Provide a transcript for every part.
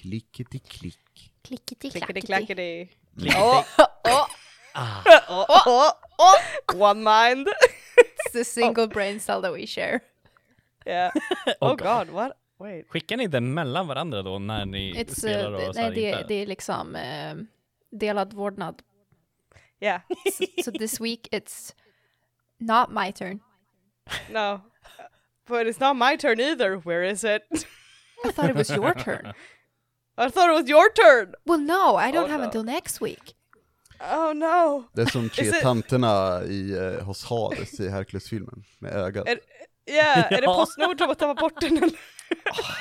Klickety klick. Klickety Clickety klackety. clackety. Oh, oh, Ah, oh, oh, oh. One mind. It's the single brain cell that we share. Yeah. Oh god, what? Wait. skickar ni den mellan varandra då när ni It's, spelar uh, och så nej, det, det är liksom eh, delad vårdnad. Yeah. So, so this week it's not my turn. No. But it's not my turn either. Where is it? I thought it was your turn. I thought it was your turn. Well, no, I don't Oh, have no. until next week. Oh no. Det är som tre it- tanterna i, eh, hos Hades i Hercules-filmen, med ögat. Är, yeah, är det Ja. Postnord som har tappat bort den? eller?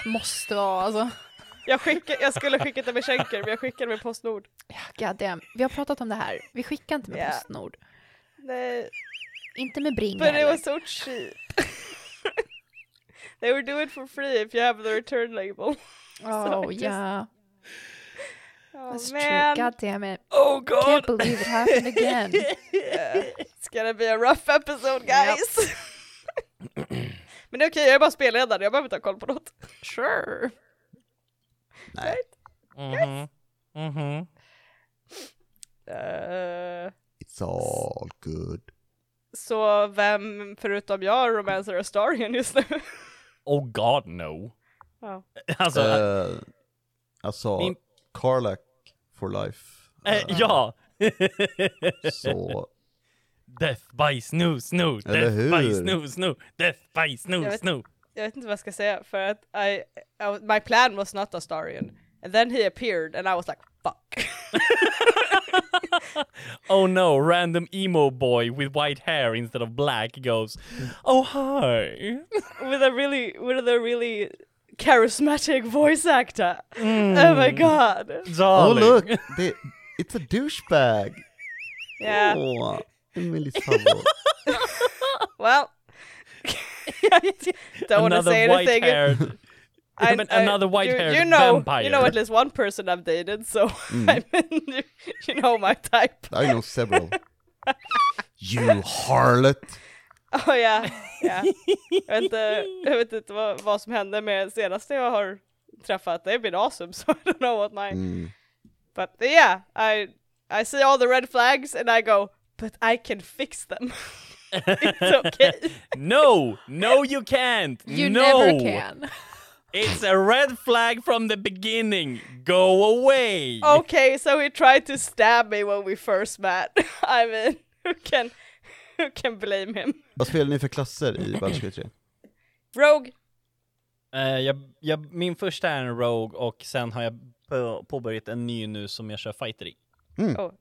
Måste vara alltså. Jag, skickar, jag skulle skicka det med Schenker, men jag skickade med Postnord. God damn. Vi har pratat om det här. Vi skickar inte med Yeah. Postnord. Nej, Inte med Bring but it was so cheap. They would do it for free if you have the return label. Oh yeah, Oh that's man. true. God damn it. Oh Can't believe it happened again. Yeah. It's gonna be a rough episode guys. men det är okej, jag är bara spelledare, jag behöver inte ha koll på något. Sure. Nej. Mhm. Mhm. Eh, It's all good. så vem förutom jag romancer Astarian just nu? Oh god no. Ja. Alltså, Eh, alltså, Min- Carlac for life. Eh, ja. Så, Death by snoo snoo, death by snoo snoo, death by snoo snoo. jag vet inte vad jag ska säga för att I, I, my plan was not Astarian. And then he appeared and I was like, fuck. oh no, random emo boy with white hair instead of black goes, oh hi. with a really, with a really charismatic voice actor. Oh my god. oh look! Det, it's a douchebag! Yeah. Åh, Emelies favorit. Well, don't want to say anything. haired. I- Men I- another white-haired you, you know, vampire. You know at least one person I've dated, so Mm. I mean, you, you know my type. I know several. You harlot! Oh ja, ja. Jag vet inte, jag vet inte vad, vad som hände med senaste jag har träffat. They've been awesome, so I don't know what my... Mm. But yeah, I I see all the red flags and I go, but I can fix them. it's okay. no, no you can't. You no. never can. It's a red flag from the beginning. Go away. Okay, so he tried to stab me when we first met. I mean, who can who can blame him? Vad spelar ni för klasser i Baldur's 3? Rogue. Eh, jag, jag, min första är en Rogue och sen har jag på, påbörjat en ny nu som jag kör fighter i. Oh.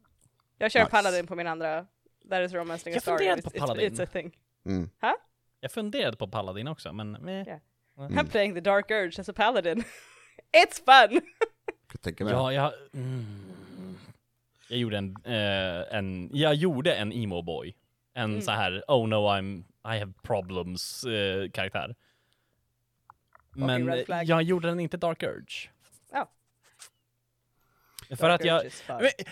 Jag kör Nice. Paladin på min andra. That is romancing a Jag funderade It's, på it's, Paladin. it's a thing. Mm. Jag funderade på Paladin också men eh, Yeah. Mm. I'm playing the Dark Urge as a Paladin. it's fun! Kan tänka mig. ja, jag... Mm, jag gjorde en, eh, en, jag gjorde en emo boy. En Mm. så här, oh no I'm, I have problems eh, karaktär. Men eh, flag. jag gjorde den inte Dark Urge. Ja. För att jag,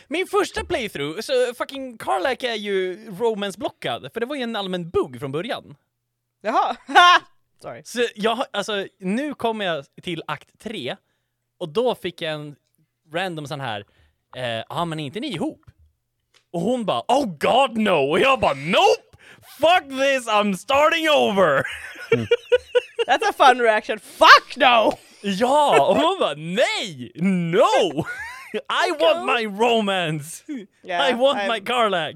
min första playthrough, så fucking Carlac är ju romance-blockad, för det var ju en allmän bugg från början. Jaha! Ha! Sorry. Så jag, alltså, nu kommer jag till akt tre, och då fick jag en random sån här, ja eh, ah, men är inte ni ihop? Och hon bara, oh god no! Och jag bara, nope! Fuck this, I'm starting over! That's a fun reaction. Fuck no! ja! Och hon bara, nej! No! I want my romance! Yeah, I want I'm- my Carlac!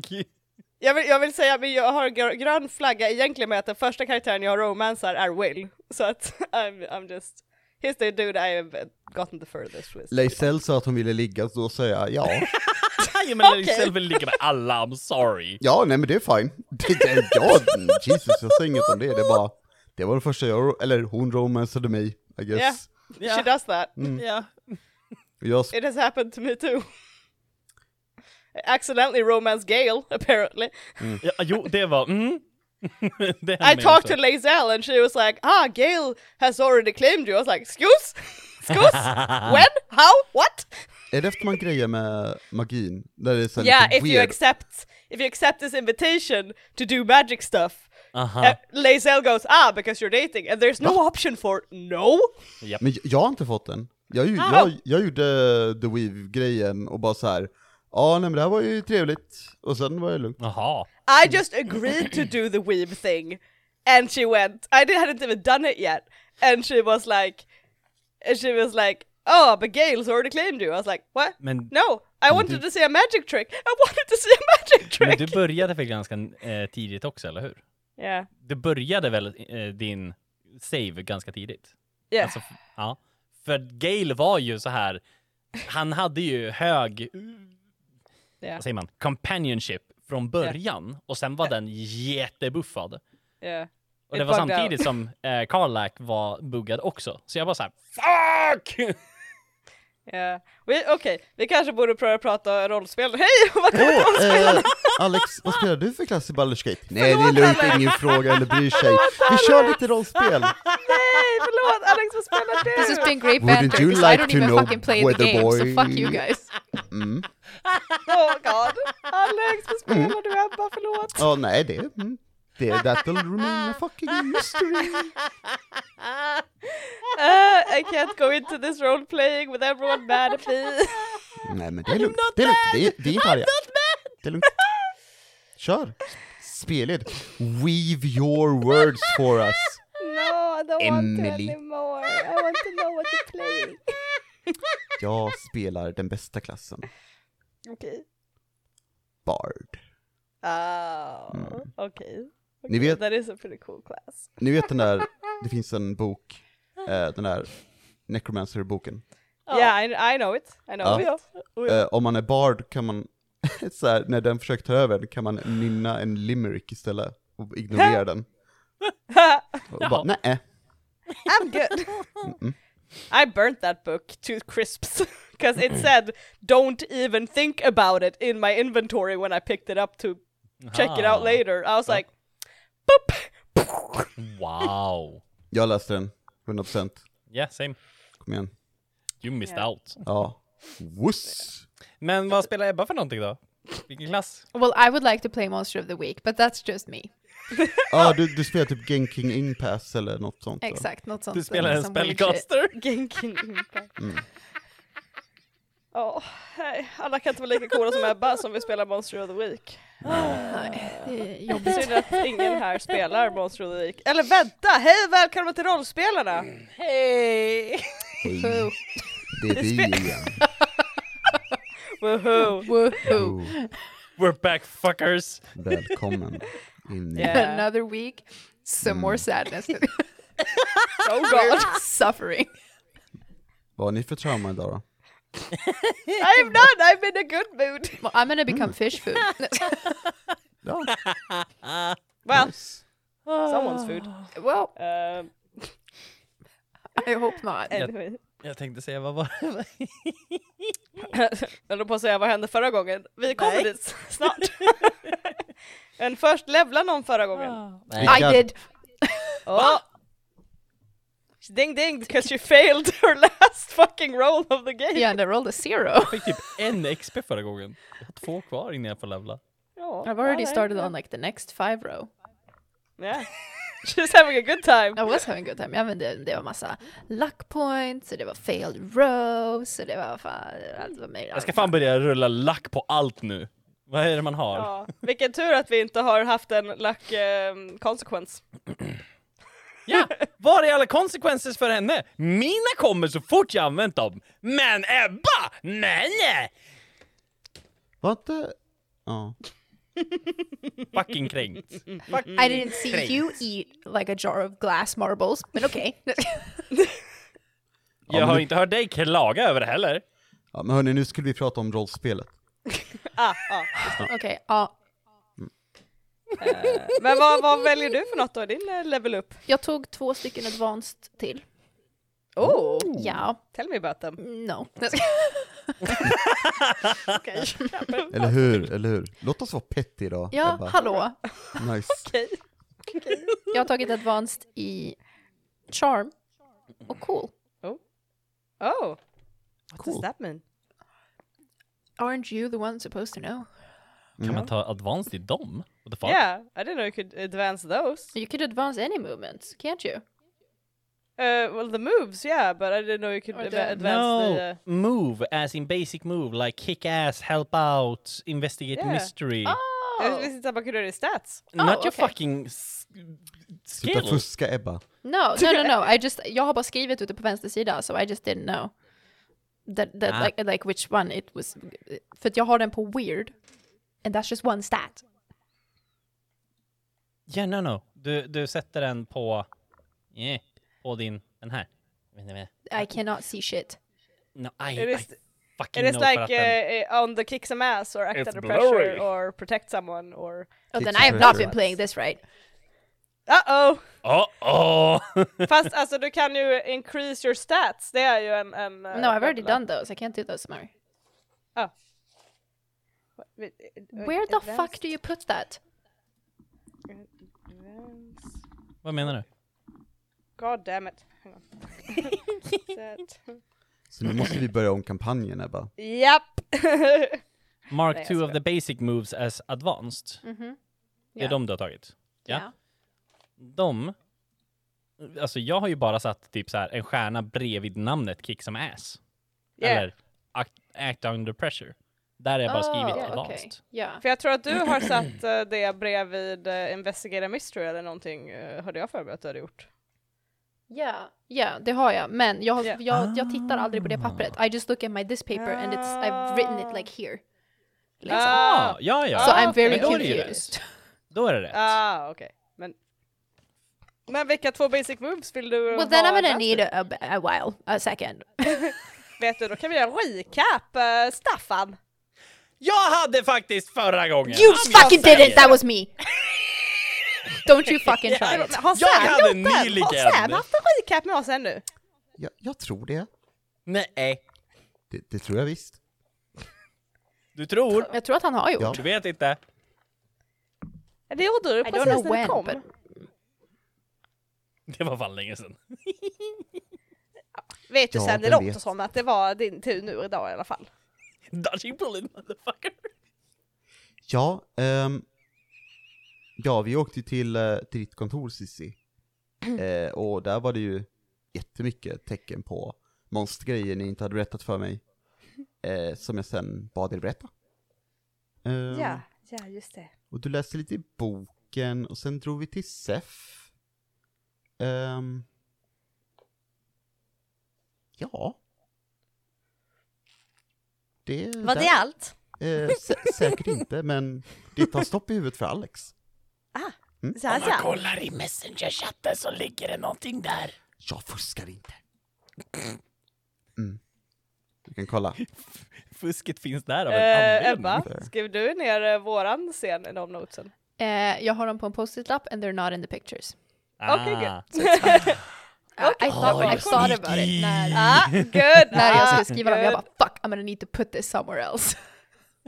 Jag vill, jag vill säga att jag har gr- grön flagga egentligen med att den första karaktären jag romansar är Will. Så att I'm, I'm just... He's the dude I have gotten the furthest with. Leisel sa att hon ville ligga, så då säger jag ja. Ja, men okay. vill ligga med alla, I'm sorry. Ja, nej men det är fine. Det, det, ja, Jesus, jag säger inget om det, det är bara, det var det första jag, eller hon romansade mig, I guess. Yeah. She does that. Ja. Jag, sp- It has happened to me too. I accidentally romance Gail, apparently. ja, jo, det var, mm. I talked to Lae'zel and she was like, ah, Gail has already claimed you. I was like, excuse? Excuse? When? How? What? Är det efter man grejer med magin? Där det är så Yeah, if you weird. accept if you accept this invitation to do magic stuff, Aha. uh, Lae'zel goes, ah, because you're dating, and there's no option for no. Japp. Men jag har inte fått den. Jag, ju- Ah! jag, jag gjorde The Weave-grejen och bara så här. ja nej men det här var ju trevligt, och sen var det lugnt. Jaha. I just agreed to do the weave thing, and she went. I hadn't even done it yet, and she was like, and she was like, "Oh, but Gail's already claimed you." I was like, "What? Men, No, I wanted to see a magic trick. I wanted to see a magic men trick." du började väl ganska eh, tidigt också, eller hur? Yeah, Du började väl eh, din save ganska tidigt? yeah, Alltså, ja. För Gale var ju så här. han hade ju hög, yeah, vad säger man, companionship från början och sen var den jättebuffad. yeah. Och It det var bugged samtidigt out. som eh, Karlak var buggad också. Så jag var så här, fuck! Yeah. Vi, Okej, vi kanske borde pröva prata rollspel. Hej! Vad kommer Åh, eh, Alex, vad spelar du för klass i Baldur's Gate? Nej det är lugnt, Alex. ingen fråga eller bryr sig. Vi kör lite rollspel. Nej, förlåt! Alex, vad spelar du? This has been great Wouldn't banter you because I like don't to even know, fucking play the game, boy? so fuck you guys. Mm. Oh god! Alex, vad spelar du Ebba? Förlåt! Ja, nej det, mm, det, that'll remain a fucking mystery. Uh, I can't go into this role playing with everyone mad at me. Nej men det är lugnt, det är lugnt, vi är, vi är inte arga. Det är lugnt. Kör! Speled. Weave your words for us. No, I don't Emily. want to anymore. I want to know what you're playing. Jag spelar den bästa klassen, Okej. Bard. Oh, okej. Ni vet- That is a pretty cool class. Ni vet den där, det finns en bok, eh, den där Necromancer-boken. Yeah, I, I know it. I know Ja. it. Oh. Eh, om man är Bard kan man, så här, när den försöker ta över kan man nynna en limerick istället och ignorera den. Och bara, nej. I'm good. I burnt that book to crisps because it said don't even think about it in my inventory when I picked it up to check it out Ah. later. I was like. Wow. Jag läste den, 100%. Yeah, same. Kom igen. You missed Yeah. out. Ja. Wuss! Men vad spelar Ebba för någonting då? Vilken klass? Well, I would like to play Monster of the Week, but that's just me. Ja, du, du spelar typ Genking Impass eller något sånt. va? Exakt, något sånt. Du spelar en some weird shit. spellcaster? Genkin Impact. Åh, nej. Alla kan inte vara lika coola som Ebba som vill spela Monster of the Week. Nej, det är jobbigt. Synd att ingen här spelar Monster of the Week. Eller vänta, hej och välkomna till rollspelarna! Hej! Hej, Woo. det är vi igen. Woho! Woohoo. Oh, We're back fuckers! välkommen in i... Yeah. Another week, some more sadness. Oh god! Suffering. Vad har ni för trauma idag då? I'm not, I'm in a good mood! Well, I'm gonna become fish food. Ja, Well, nice. someone's food. well, Um, I hope not. anyway. Jag tänkte säga, vad var det? Jag höll på att säga vad hände förra gången. Vi kommer Nej. dit snart. Men först levla någon förra gången. I did. Oh. Ding ding because she failed her last fucking roll of the game. Yeah, and I rolled a zero. Jag fick typ en XP förra gången. Jag har två kvar innan jag får levla. Ja, I've already ja, started ja. on like the next five row. Yeah. She's having a good time. I was having a good time. Ja men det, det var massa luck points och det var failed rows och det var fan allt var möjligt. Jag ska fan börja rulla lack på allt nu. Vad är det man har? Ja. Vilken tur att vi inte har haft en luck um, consequence. Ja, var är alla consequences för henne? Mina kommer så fort jag använt dem. Men Ebba, nej nej! Var inte... Ja. Fucking kränkt. I didn't see you eat like a jar of glass marbles, but okay. Jag men har inte hört dig klaga över det heller. ja, men hörni, nu skulle vi prata om rollspelet. Ah, ah. Okej, ja. Eh, Men vad, vad väljer du för något då? Din eh, level up? Jag tog två stycken advanced till. Oh, Ja, tell me about them. no. Eller hur, eller hur? Låt oss vara petty idag, Ja, Ebba. hallå. Nice. Okej. Jag har tagit advanced i charm och cool. Oh, what does Cool. that mean? Aren't you the one supposed to know? Kan man ta advanced i dem? What the fuck? Yeah, I didn't know you could advance those. You could advance any movements, can't you? Uh, well, the moves, yeah, but I didn't know you could the- advance No, the... Uh, move as in basic move, like kick ass, help out, investigate Yeah. mystery. Jag Oh! visste inte att man kunde göra det stats. Not your okay. fucking s- Sluta skill. fuska Ebba. No, no, no, no. I just, jag har bara skrivit ute på vänster sida, so I just didn't know. That, that Ah. like, like which one it was. För att jag har den på weird. And that's just one stat. Yeah, no, no. Du, du sätter den på, yeah, på din, den här. Vet ni vad? I cannot see shit. No, I, it is, I is, fucking it is know för like uh, on the kick some ass or act It's under blurry. pressure or protect someone or... Oh, then I have not been playing this right. Uh-oh! Oh, oh. Fast alltså du kan ju increase your stats, det är ju en... en uh, No, I've already done those. I can't do those tomorrow. Oh. Where the advanced- fuck do you put that? advanced- Vad menar du? God damn it. Så nu måste vi börja om kampanjen Ebba. Japp! Mark Nej, jag two of skojar. the basic moves as advanced. Mhm. Det är de du har tagit? Ja. Yeah. De, alltså jag har ju bara satt typ så här en stjärna bredvid namnet kick some ass. Yeah. Eller act, act under pressure. Där är jag bara skrivit Oh, advanced. okay. Yeah. För jag tror att du har satt eh, det bredvid uh, Investigate a Mystery eller någonting, uh, hörde jag för mig att du hade gjort. Ja, ja, det har jag. Men jag, har, Ja. jag, jag tittar aldrig på det pappret. I just look at my this paper and it's I've written it like here. Liksom. Ah, ja, ja. so I'm very men då är det ju confused. Då är det rätt. Ah, okej. Men... Men vilka två basic moves vill du Well, then I'm gonna need a, a, a while, a second. Vet du, då kan vi göra en recap, uh, Staffan! Jag hade faktiskt förra gången! You I'm fucking saying. didn't! That was me! Don't you fucking try it. Har Jag Sam hade gjort den? nyligen- Har Sam haft en recap med oss ännu? Ja, jag tror det. Nej. det. Det tror jag visst. Du tror? Jag tror att han har gjort. Ja. Du vet inte. Det gjorde du I don't precis know när when, kom. but Det var fan länge sedan. Vet ju Ja, sen, det vem låter vet? som att det var din tur nu idag i alla fall. Dodging bullet motherfucker. Ja, ehm, ja vi åkte ju till, eh, till ditt kontor Cissi. Eh, och där var det ju jättemycket tecken på monstergrejer ni inte hade berättat för mig. Eh, som jag sen bad er berätta. Ehm, ja, just det. Och du läste lite i boken och sen drog vi till SEF. Ehm, ja. Det, Var där- det allt? Eh, sä- säkert inte, men det tar stopp i huvudet för Alex. Så här, så här. kollar i messenger-chatten så ligger det någonting där. Jag fuskar inte. Mm. Du kan kolla. Fusket finns där av en Eh. Ebba, skrev du ner eh, våran scen i de notesen? eh, jag har dem på en post-it-lapp and they're not in the pictures. Okej, good. Uh, I thought, Oh, I thought about it när, Ah, good! när jag ah, skulle skriva dem. Jag bara fuck, I'm gonna need to put this somewhere else.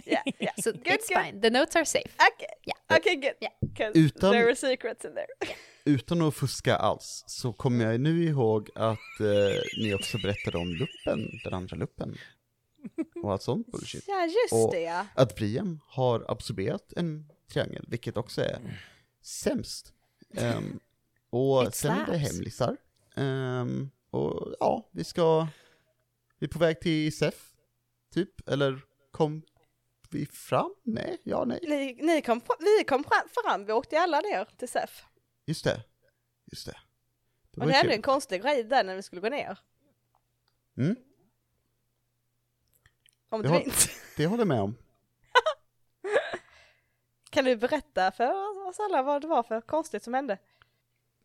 Yeah, yeah. So Good, it's good. fine. The notes are safe. Okej, Yeah. okay, good. Yeah. Utan- there were secrets in there. Utan att fuska alls, så kommer jag nu ihåg att eh, ni också berättade om luppen, den andra luppen. Och allt sånt bullshit. Ja, just Och- det ja. Att Brian har absorberat en triangel, vilket också är sämst. Ehm, och It sen är det hemlisar. Ehm, och ja, vi ska... Vi är på väg till SEF, typ. Eller kom vi fram? Nej, ja, nej. Ni, ni kom, vi kom fram, vi åkte alla ner till SEF. Just det. Just det. Det Och det hände en konstig grej där när vi skulle gå ner. Mm, Om Det du minns. det håller jag med om. Kan du berätta för oss alla vad det var för konstigt som hände?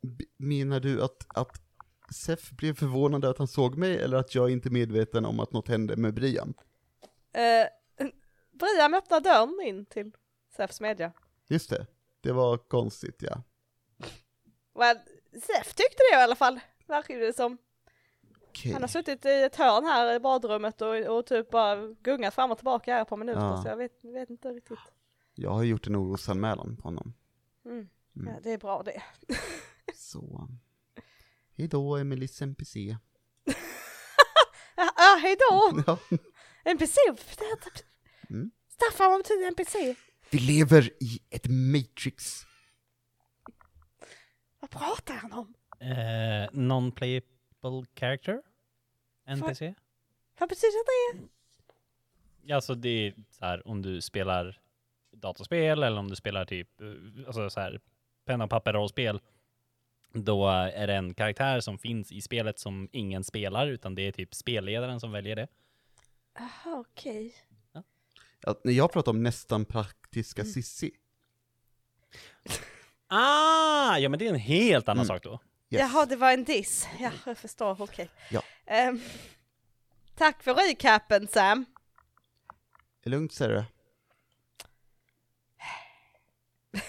B- Menar du att, att Sef blev förvånad att han såg mig, eller att jag inte är medveten om att något hände med Brian? Uh, Brian öppnade dörren in till SEFs media. Just det, det var konstigt ja. Well, SEF tyckte det i alla fall, verkar det som. Okej. Han har suttit i ett hörn här i badrummet och, och typ bara gungat fram och tillbaka här på minuter Ja. så jag vet, vet inte riktigt. Jag har gjort en orosanmälan på honom. Mm. Mm. Ja, det är bra det. Så... Hejdå Emilis NPC. Ja, hejdå! Ja. NPC! Mm. Staffan, vad betyder NPC? Vi lever i ett matrix. Vad pratar han om? Eh, Non-player playable character? NPC? Vad betyder det? Ja, alltså det är så här om du spelar dataspel eller om du spelar typ, eh, alltså så här penna och papper rollspel. Då är det en karaktär som finns i spelet som ingen spelar, utan det är typ spelledaren som väljer det. Jaha, okej. Ja, när jag pratar om nästan praktiska Sissi. Ah, ja men det är en helt annan Mm. sak då. Yes. Jaha, det var en diss. Ja, jag förstår. Okej. Ja. Ehm, tack för recapen, Sam. Är lugnt säger du.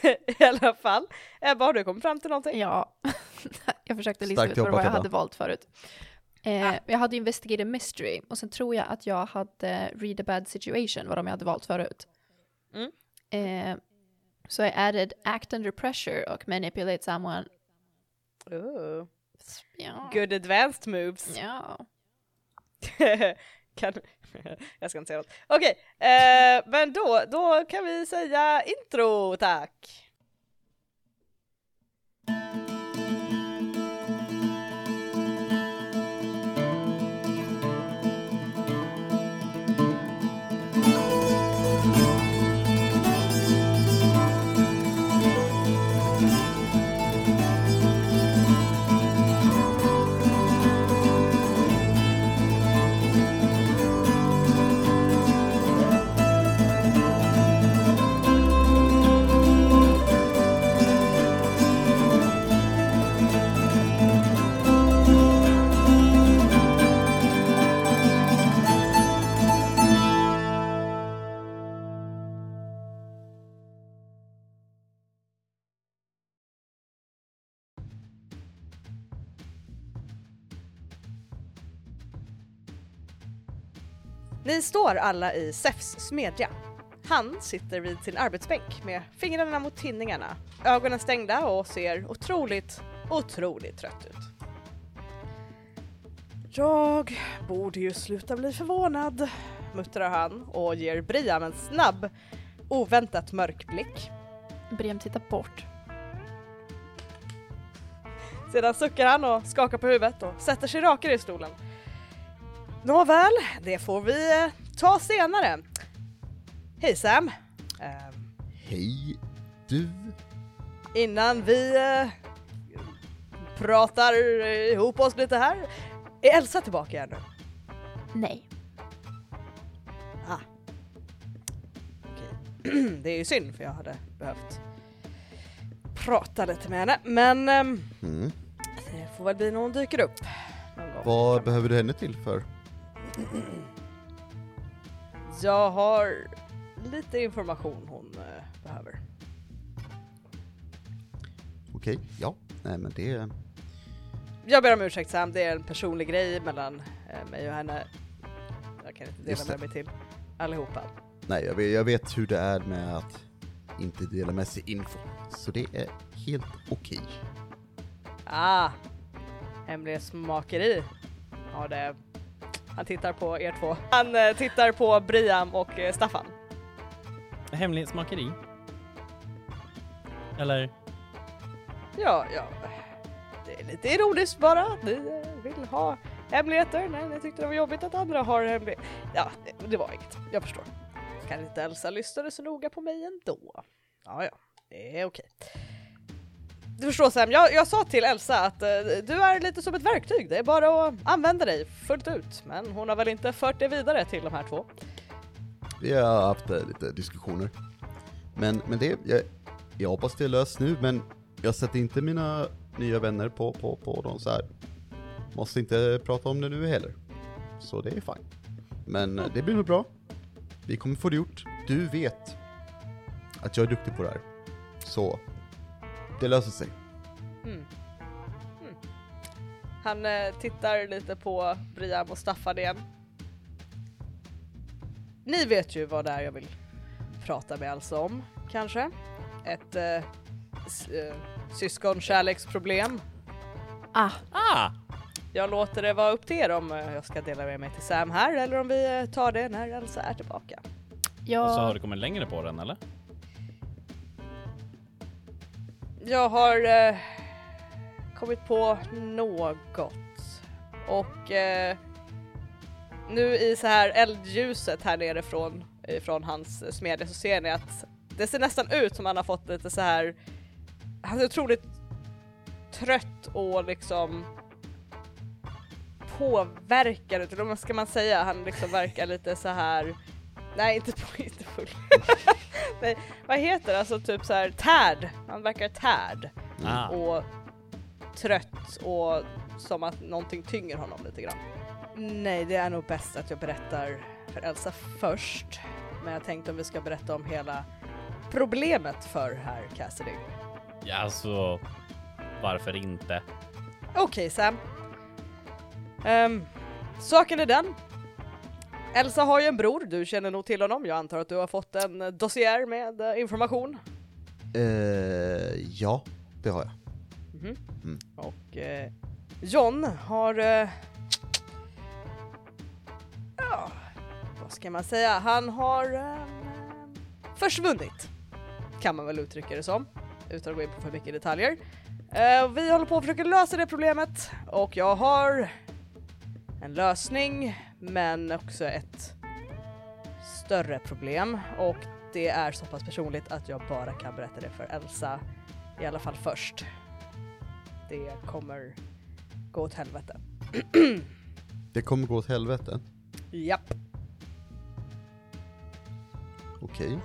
I alla fall. Ebba, har du kommit fram till någonting? Ja, jag försökte lista Starkt ut vad jag hade valt förut. Eh, Ah. Jag hade Investigated Mystery och sen tror jag att jag hade Read a Bad Situation, vad de jag hade valt förut. Mm. Eh, så jag added Act Under Pressure och Manipulate Someone. Ooh. Ja. Good advanced moves. Ja. kan... jag ska inte säga något. Okej, eh, men då, då kan vi säga intro, tack. Ni står alla i Zeus smedja. Han sitter vid sin arbetsbänk med fingrarna mot tinningarna, ögonen stängda och ser otroligt, otroligt trött ut. Jag borde ju sluta bli förvånad, muttrar han och ger Briam en snabb, oväntat mörk blick. Briam tittar bort. Sedan suckar han och skakar på huvudet och sätter sig rakare i stolen. Nåväl, det får vi eh, ta senare. Hej Sam! Ehm, Hej du. innan vi eh, pratar ihop oss lite här, är Elsa tillbaka igen nu? Nej. Ah. Okej. det är ju synd för jag hade behövt prata lite med henne, men ehm, Mm. det får väl bli när hon dyker upp. Någon gång. Vad behöver du henne till för? Jag har lite information hon eh, behöver. Okej, ja. Nej men det... Jag ber om ursäkt Sam, det är en personlig grej mellan eh, mig och henne. Jag kan inte dela med mig till allihopa. Nej, jag vet, jag vet hur det är med att inte dela med sig info. Så det är helt okej. Ah, hemlighetsmakeri. Ja, det... Han tittar på er två. Han eh, tittar på Briam och eh, Staffan. Hemlighetsmakeri? Eller? Ja, ja. Det är lite ironiskt bara att ni eh, vill ha hemligheter när ni tyckte det var jobbigt att andra har hemligheter. Ja, det, det var inget. Jag förstår. Kan inte Elsa lyssnade så noga på mig ändå. Ja, ja. Det är okej. Du förstår Sam, jag, jag sa till Elsa att eh, du är lite som ett verktyg. Det är bara att använda dig fullt ut. Men hon har väl inte fört det vidare till de här två. Vi har haft eh, lite diskussioner. Men, men det, jag, jag hoppas det är löst nu, men jag sätter inte mina nya vänner på, på, på dem så här. Måste inte prata om det nu heller. Så det är fine. Men eh, det blir nog bra. Vi kommer få det gjort. Du vet att jag är duktig på det här. Så, det löser sig. Mm. Mm. Han eh, tittar lite på Briam och Staffan igen. Ni vet ju vad det är jag vill prata med Elsa om, kanske? Ett eh, s- eh, syskonkärleksproblem. Ah, Ah! Jag låter det vara upp till er om eh, jag ska dela med mig till Sam här eller om vi eh, tar det när Elsa är tillbaka. Och så har jag, du kommit längre på den eller? Jag har eh, kommit på något. och eh, nu i så här eldljuset här nere från, från hans eh, smedja så ser ni att det ser nästan ut som han har fått lite så här. han är otroligt trött och liksom påverkad, eller vad ska man säga, han liksom verkar lite så här nej inte, på, inte full. nej, vad heter det, alltså typ så här tärd, han verkar tärd Ah. och trött och som att någonting tynger honom lite grann. Nej, det är nog bäst att jag berättar för Elsa först. Men jag tänkte om vi ska berätta om hela problemet för herr Cassidy. Ja, alltså, varför inte? Okej Sam. Ehm, saken är den. Elsa har ju en bror, du känner nog till honom. Jag antar att du har fått en dossier med eh, information. Eh, ja, det har jag. Mhm. Mm. Och eh, John har... Eh, ja, vad ska man säga? Han har eh, försvunnit. Kan man väl uttrycka det som. Utan att gå in på för mycket detaljer. Eh, vi håller på att försöka lösa det problemet och jag har en lösning men också ett större problem och det är så pass personligt att jag bara kan berätta det för Elsa i alla fall först. Det kommer gå åt helvete. Det kommer gå åt helvete. Japp. Okej.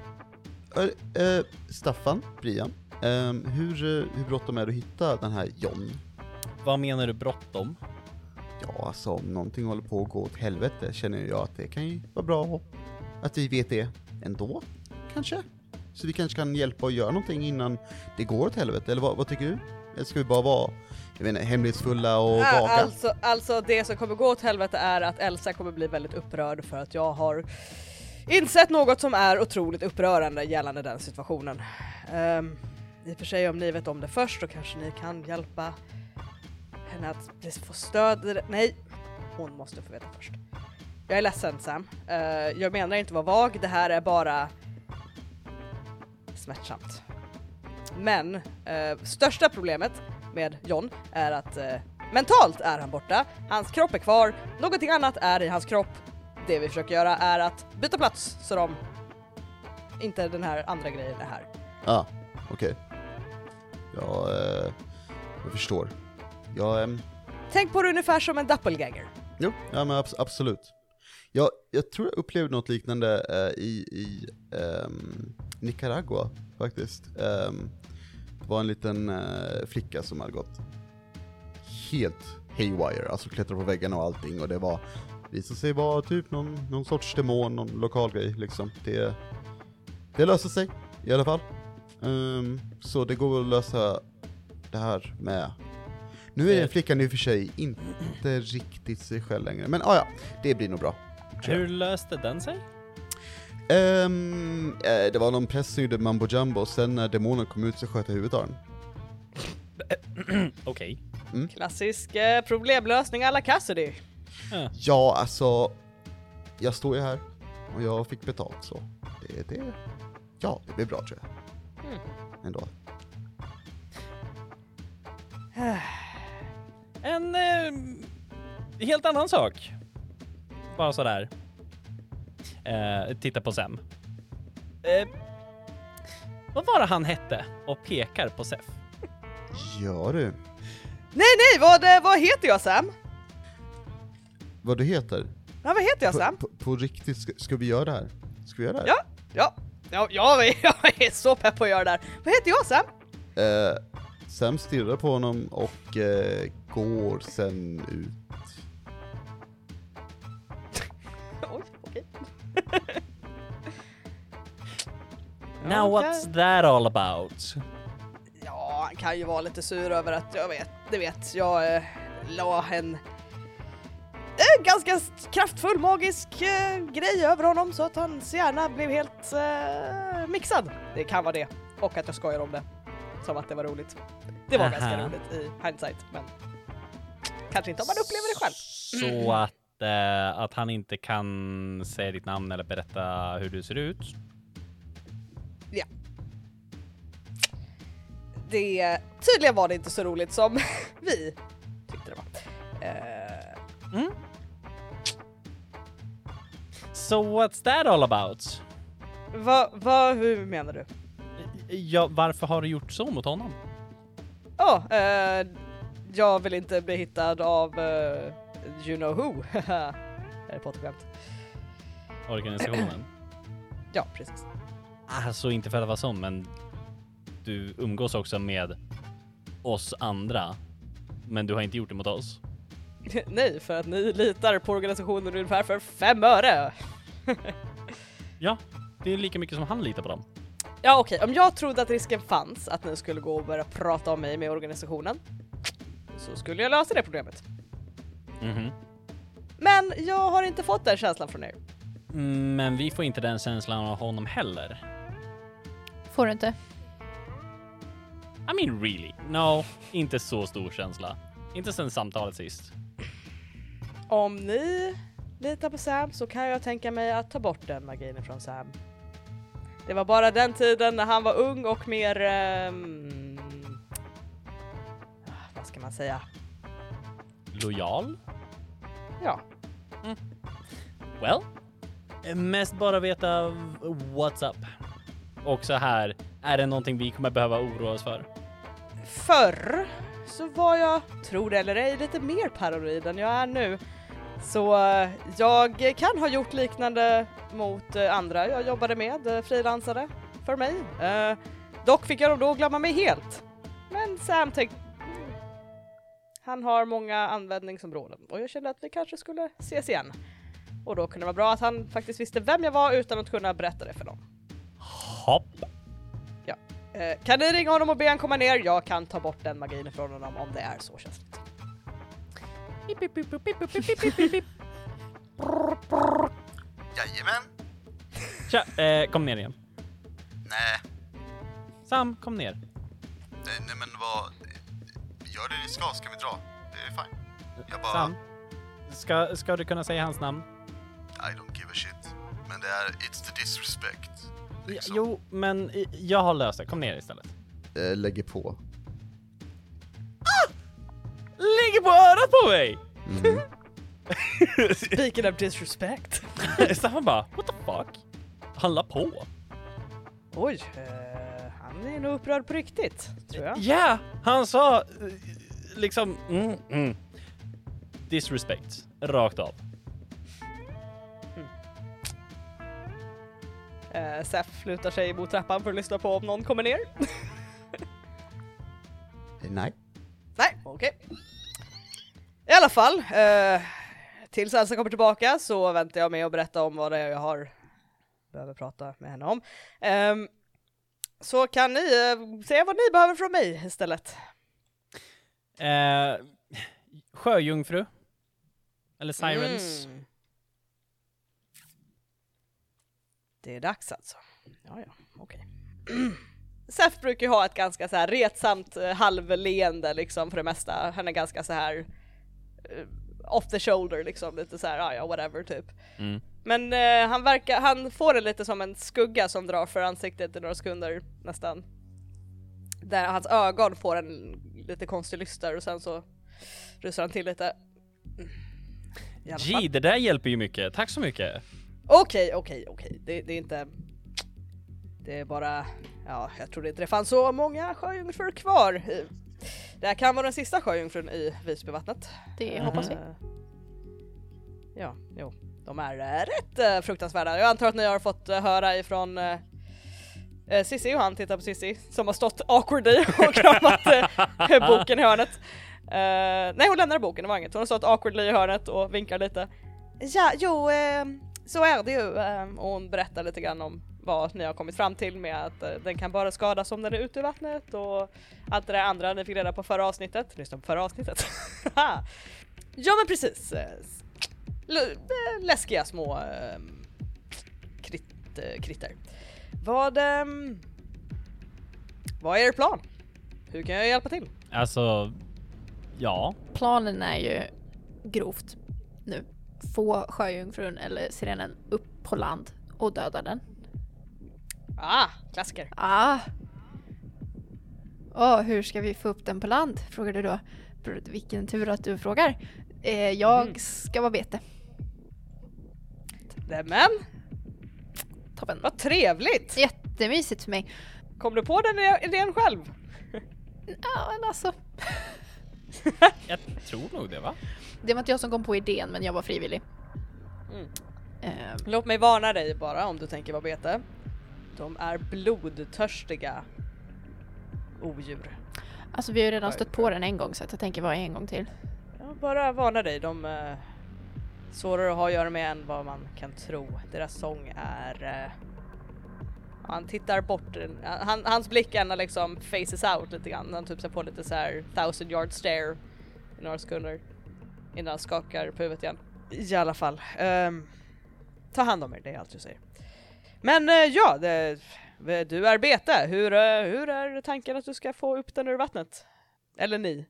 Eh, eh, Staffan, Brian, ehm, hur, eh, hur bråttom är det att hitta den här John? Vad menar du bråttom? Ja, alltså om någonting håller på att gå åt helvete känner jag att det kan ju vara bra att vi vet det ändå, kanske? Så vi kanske kan hjälpa och göra någonting innan det går åt helvete, eller vad, vad tycker du? Eller ska vi bara vara, jag inte, hemlighetsfulla och Äh, vaga? alltså, alltså det som kommer gå åt helvete är att Elsa kommer bli väldigt upprörd för att jag har insett något som är otroligt upprörande gällande den situationen. Um, I och för sig om ni vet om det först så kanske ni kan hjälpa henne att få stöd i det. Nej, hon måste få veta först. Jag är ledsen Sam. Uh, jag menar inte att vara vag, det här är bara smärtsamt. Men uh, största problemet med John är att uh, mentalt är han borta, hans kropp är kvar, någonting annat är i hans kropp. Det vi försöker göra är att byta plats så de inte den här andra grejen är här. Ja, okej. Ja, jag förstår. Jag, ehm, Tänk på det ungefär som en doppelganger. Jo, ja men abs- absolut. Jag, jag tror jag upplevde något liknande eh, i, i ehm, Nicaragua faktiskt. Ehm, det var en liten eh, flicka som hade gått helt haywire, alltså klättrat på väggarna och allting och det var visade sig vara typ någon, någon sorts demon, någon lokal grej liksom. Det, det löser sig i alla fall. Ehm, så det går att lösa det här med nu är den flickan i och för sig inte riktigt sig själv längre, men ah, ja, det blir nog bra. Hur löste den sig? Ehm, eh, det var någon präst som gjorde mambo jumbo, och sen när demonen kom ut så sköt jag huvudet av den. Okej. Klassisk eh, problemlösning alla Cassidy. Ja. Ja, alltså, jag står ju här och jag fick betalt så det, det, ja, det blir bra tror jag. Mm. Ändå. En eh, helt annan sak. Bara sådär. Eh, titta på Sam. Eh, vad var det han hette och pekar på Sef? Ja du, Nej nej, vad, eh, vad heter jag Sam? vad du heter? Ja, vad heter jag På, Sam? på, på riktigt, ska, ska vi göra det här? Ska vi göra det här? Ja, ja, ja, jag är, jag är så pepp på att göra det här. Vad heter jag Sam? Eh, Sam stirrar på honom och eh, går sen ut. Oj, okej. Now what's that all about? Ja, han kan ju vara lite sur över att jag vet, det vet, jag eh, la en eh, ganska kraftfull magisk eh, grej över honom så att hans hjärna blev helt eh, mixad. Det kan vara det. Och att jag skojar om det. Som att det var roligt. Det var ganska Aha. roligt i hindsight, men kanske inte om man upplever det själv. Så att, eh, att han inte kan säga ditt namn eller berätta hur du ser ut. Det, tydligen var det inte så roligt som vi tyckte det var. Eh, So what's that all about? Vad, vad, hur menar du? Ja, varför har du gjort så mot honom? Ja, eh, jag vill inte bli hittad av eh, you know who. Harry Potter-skämt. Organisationen? Ja, precis. alltså inte för att vara sån, men du umgås också med oss andra. Men du har inte gjort det mot oss. Nej, för att ni litar på organisationen ungefär för fem öre. Ja, det är lika mycket som han litar på dem. Ja okej, om jag trodde att risken fanns att ni skulle gå och börja prata om mig med organisationen så skulle jag lösa det problemet. Mhm. Men jag har inte fått den känslan från er. Mm, Men vi får inte den känslan av honom heller. Får du inte? I mean really? No, inte så stor känsla. Inte sen samtalet sist. Om ni litar på Sam så kan jag tänka mig att ta bort den magin från Sam. Det var bara den tiden när han var ung och mer... ah, vad ska man säga? Lojal? Ja, Well, mest bara veta what's up. Och så här, är det någonting vi kommer behöva oroa oss för? förr så var jag, tror det eller ej, lite mer paranoid än jag är nu. Så eh, jag kan ha gjort liknande mot eh, andra jag jobbade med, eh, frilansare, för mig. Dock fick jag dem då glömma mig helt. Men Sam tänkte "Mm, han har många användningsområden och jag kände att vi kanske skulle ses igen. Och då kunde det vara bra att han faktiskt visste vem jag var utan att kunna berätta det för någon. Hopp. Eh, kan ni ringa honom och be han komma ner? Jag kan ta bort den magin från honom om det är så känsligt. Jajamän. Tja, eh, kom ner igen. Nej, Sam, kom ner. nej, nej men vad... Gör det ni ska, ska vi dra? Det är fine. Jag bara... Sam, ska, ska du kunna säga hans namn? I don't give a shit. Men det är It's the disrespect. Ja, Liksom. jo, men jag har löst det. Kom ner istället. Eh, lägger på. Ligger på örat på mig! Mhm. Speaking of disrespect. Staffan bara, what the fuck? Han la på. Oj, eh, han är nog upprörd på riktigt, tror jag. Ja, han sa eh, liksom mm, mm. disrespect rakt av. Eh, Sef lutar sig mot trappan för att lyssna på om någon kommer ner. Eh, Nej. Nej, okej. I alla fall, eh, tills Elsa kommer tillbaka så väntar jag med att berätta om vad det är jag har behöver prata med henne om. Ehm, så kan ni eh, säga vad ni behöver från mig istället. Eh, sjöjungfru. Eller sirens. Mm. Det är dags alltså. Ja, ja, okej. Seth brukar ju ha ett ganska så här retsamt eh, halvleende liksom för det mesta. Han är ganska så här eh, off the shoulder liksom, lite så här, ja whatever typ. Mm. Men eh, han verkar, han får det lite som en skugga som drar för ansiktet i några sekunder nästan. Där hans ögon får en lite konstig lyster och sen så rusar han till lite. Gee, det där hjälper ju mycket. Tack så mycket. Okej, okej, okej. Det, det är inte... Det är bara... Ja, jag trodde inte det fanns så många sjöjungfrur kvar. Det här kan vara den sista sjöjungfrun i Visbyvattnet. Det hoppas vi. Eh, Ja, jo. De är eh, rätt eh, fruktansvärda. Jag antar att ni har fått höra ifrån uh, Sissi och han tittar på Sissi som har stått awkwardly och kramat boken i hörnet. Eh, nej hon lämnar boken, det var inget. Hon har stått awkwardly i hörnet och vinkar lite. Ja, jo, eh, så är det ju. Eh, och hon berättar lite grann om vad ni har kommit fram till med att eh, den kan bara skadas om den är ute i vattnet och allt det där andra ni fick reda på förra avsnittet. Lyssna på förra avsnittet. ja men precis. Eh, l- eh, läskiga små eh, krit, eh, kritter. Vad, ehm, vad är er plan? Hur kan jag hjälpa till? Alltså, ja. Planen är ju grovt nu. Få sjöjungfrun eller sirenen upp på land och döda den. Ah, klassiker. Ah! Åh, hur ska vi få upp den på land? Frågar du då. Vilken tur att du frågar. Eh, jag Mm. ska vara bete. Nämen, Toppen. vad trevligt! Jättemysigt för mig. Kom du på den idén själv? Ja, men alltså. Jag tror nog det va? Det var inte jag som kom på idén men jag var frivillig. Mm. Eh, Låt mig varna dig bara om du tänker vara bete. De är blodtörstiga odjur. alltså vi har ju redan stött på den en gång så jag tänker vara en gång till. Jag bara varnar dig, de är svårare att ha att göra med än vad man kan tro. Deras sång är... eh, han tittar bort, han, hans blick ändå liksom faces out lite grann. Han typ ser på lite så här thousand yard stare i några sekunder innan han skakar på huvudet igen. I alla fall, ehm, ta hand om er, det är allt jag säger. Men eh, ja, det, du är bete. Hur, eh, hur är tanken att du ska få upp den ur vattnet? Eller ni?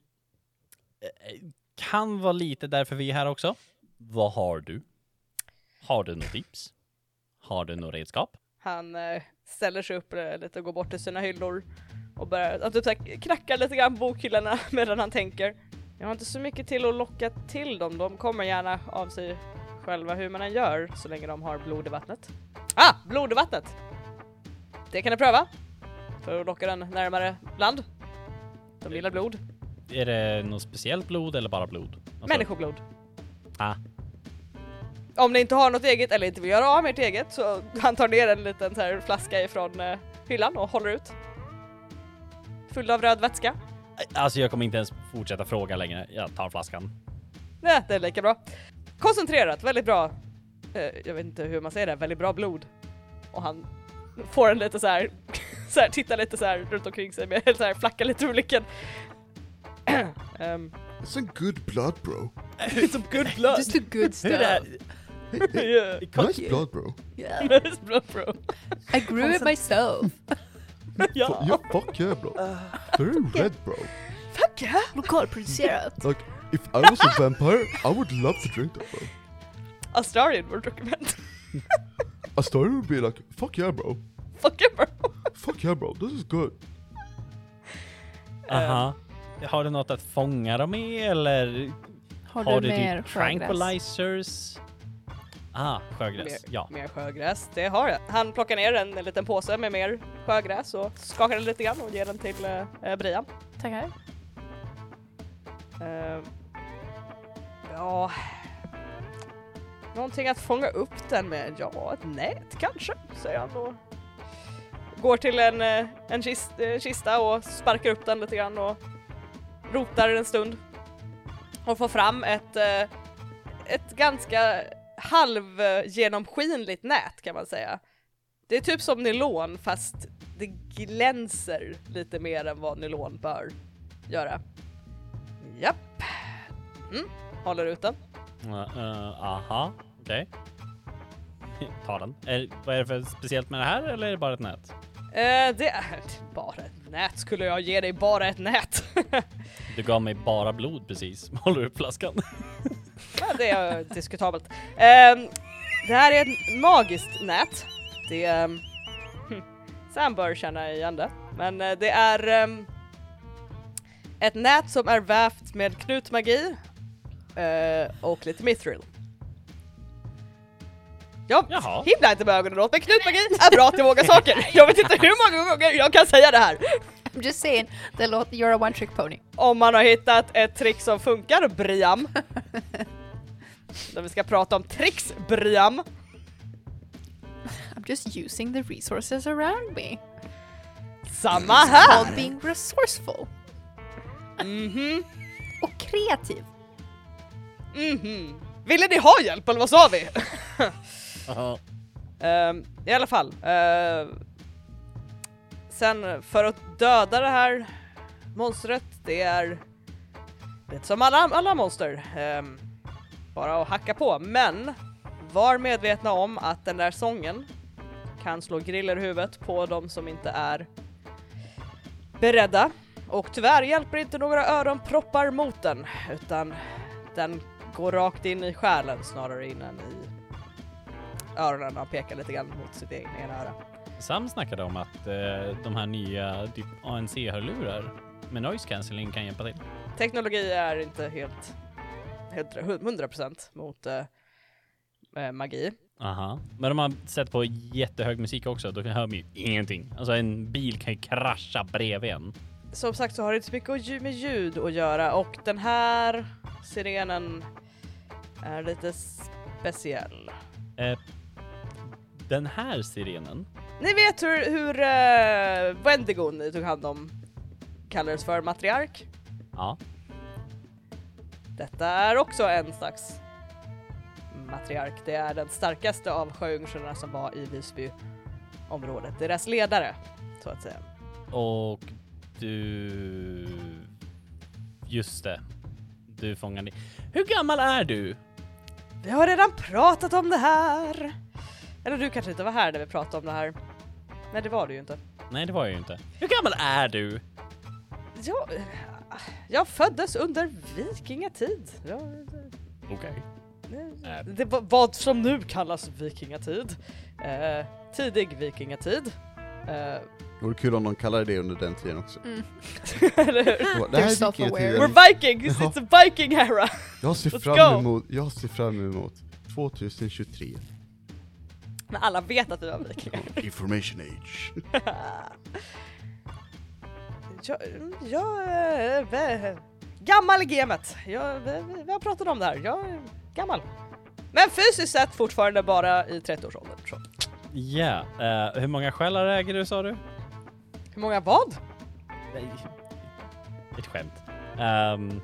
Kan vara lite därför vi är här också. Vad har du? Har du något tips? Har du något redskap? Han eh, ställer sig upp eh, lite och går bort till sina hyllor och börjar att typ knackar lite grann på bokhyllorna medan han tänker. Jag har inte så mycket till att locka till dem, de kommer gärna av sig själva hur man än gör så länge de har blod i vattnet. Ah! Blod i vattnet! Det kan du pröva för att locka den närmare land. De gillar blod. Är det något speciellt blod eller bara blod? Alltså- Människoblod. Ah, Om ni inte har något eget eller inte vill göra av med ert eget så han tar ner en liten så här flaska ifrån eh, hyllan och håller ut. Full av röd vätska. alltså jag kommer inte ens fortsätta fråga längre. Jag tar flaskan. Nej, det är lika bra. Koncentrerat, väldigt bra. Eh, jag vet inte hur man säger det, väldigt bra blod. Och han får en lite så här, så här tittar lite så här runt omkring sig med så här flackar lite ur blicken. um, It's a good blood bro. it's a good blood. Just a good Hur är stuff. yeah. Nice blood bro. Yeah. Nice blood bro. I grew it myself. ja. Yeah, fuck yeah bro. Very red bro. Fuck yeah! Lokalproducerat. Like, if I was a vampire, I would love to drink that bro. Australian would recommend. A story would be like, fuck yeah bro. Fuck yeah bro. Fuck yeah bro, this is good. Aha. Har du något att fånga dem i eller Har, har du du mer tranquilizers? Ah, sjögräs. Mer, Ja. mer sjögräs, det har jag. Han plockar ner en, en liten påse med mer sjögräs och skakar den lite grann och ger den till uh, Brian. Tackar. Eh, ja... Någonting att fånga upp den med? Ja, ett nät kanske, säger han och går till en, eh, en kist, eh, kista och sparkar upp den lite grann och rotar en stund. Och får fram ett, eh, ett ganska halvgenomskinligt nät kan man säga. Det är typ som nylon fast det glänser lite mer än vad nylon bör göra. Japp. Mm. Håller ut den. Uh, uh, aha, okej. Ta den. Är, vad är det för speciellt med det här eller är det bara ett nät? Eh, det är bara ett nät. Skulle jag ge dig bara ett nät? Du gav mig bara blod precis. Håller upp flaskan. ja, det är diskutabelt. Ehm, det här är ett magiskt nät. Det. Um, Sam bör känna igen det. Men det är ehm, ett nät som är vävt med knutmagi och lite mithril. Ja, Jaha. himla inte med ögonen åt men knutmagi är bra till många saker. Jag vet inte hur många gånger jag kan säga det här. I'm just saying, det låter, you're a one trick pony. Om man har hittat ett trick som funkar, Briam. När vi ska prata om tricks, Briam. I'm just using the resources around me. Samma här! Called being resourceful. Mhm, Och kreativ. Mhm. Ville ni ha hjälp eller vad sa vi? Aha. Ehm, I alla fall. eh, sen för att döda det här monstret, det är lite som alla, alla monster. ehm, bara att hacka på. Men var medvetna om att den där sången kan slå griller i huvudet på de som inte är beredda. Och tyvärr hjälper inte några öronproppar mot den, utan den går rakt in i själen snarare in än i öronen och pekar lite grann mot sitt egna ena öra. Sam snackade om att eh, de här nya typ ANC-hörlurar med noise cancelling kan hjälpa till. Teknologi är inte helt 100 procent mot eh, eh, magi. Aha. Men de har sett på jättehög musik också, då hör man ju ingenting. Alltså en bil kan ju krascha bredvid en. Som sagt så har det inte så mycket med ljud att göra och den här sirenen är lite speciell. Eh, den här sirenen, Ni vet hur, hur uh, Wendigo ni tog hand om kallades för matriark? ja. Detta är också en slags matriark. Det är den starkaste av sjöjungfrurna som var i Visby området. Deras ledare, så att säga. Och du... Just det. Du fångade... Hur gammal är du? Vi har redan pratat om det här! Eller du kanske inte var här när vi pratade om det här? Nej, det var du ju inte. Nej, det var jag ju inte. Hur gammal är du? Jag, jag föddes under vikingatid. Jag, Okej. det, det var vad som nu kallas vikingatid. Eh, tidig vikingatid. Eh, Det vore kul om de kallade det under den tiden också. Mm. eller hur? Det här They're vikingatiden. We're vikings, Ja. it's a viking era! Jag ser Let's fram go. emot, jag ser fram emot 2023. Men alla vet att vi var vikingar. Information age. jag, jag vä- gammal i gamet. Jag, vi, vi har pratat om det här. Jag är gammal. Men fysiskt sett fortfarande bara i 30-årsåldern. Så. Ja, eh, hur många själar äger du sa du? Hur många vad? Nej. Ett skämt. Ehm,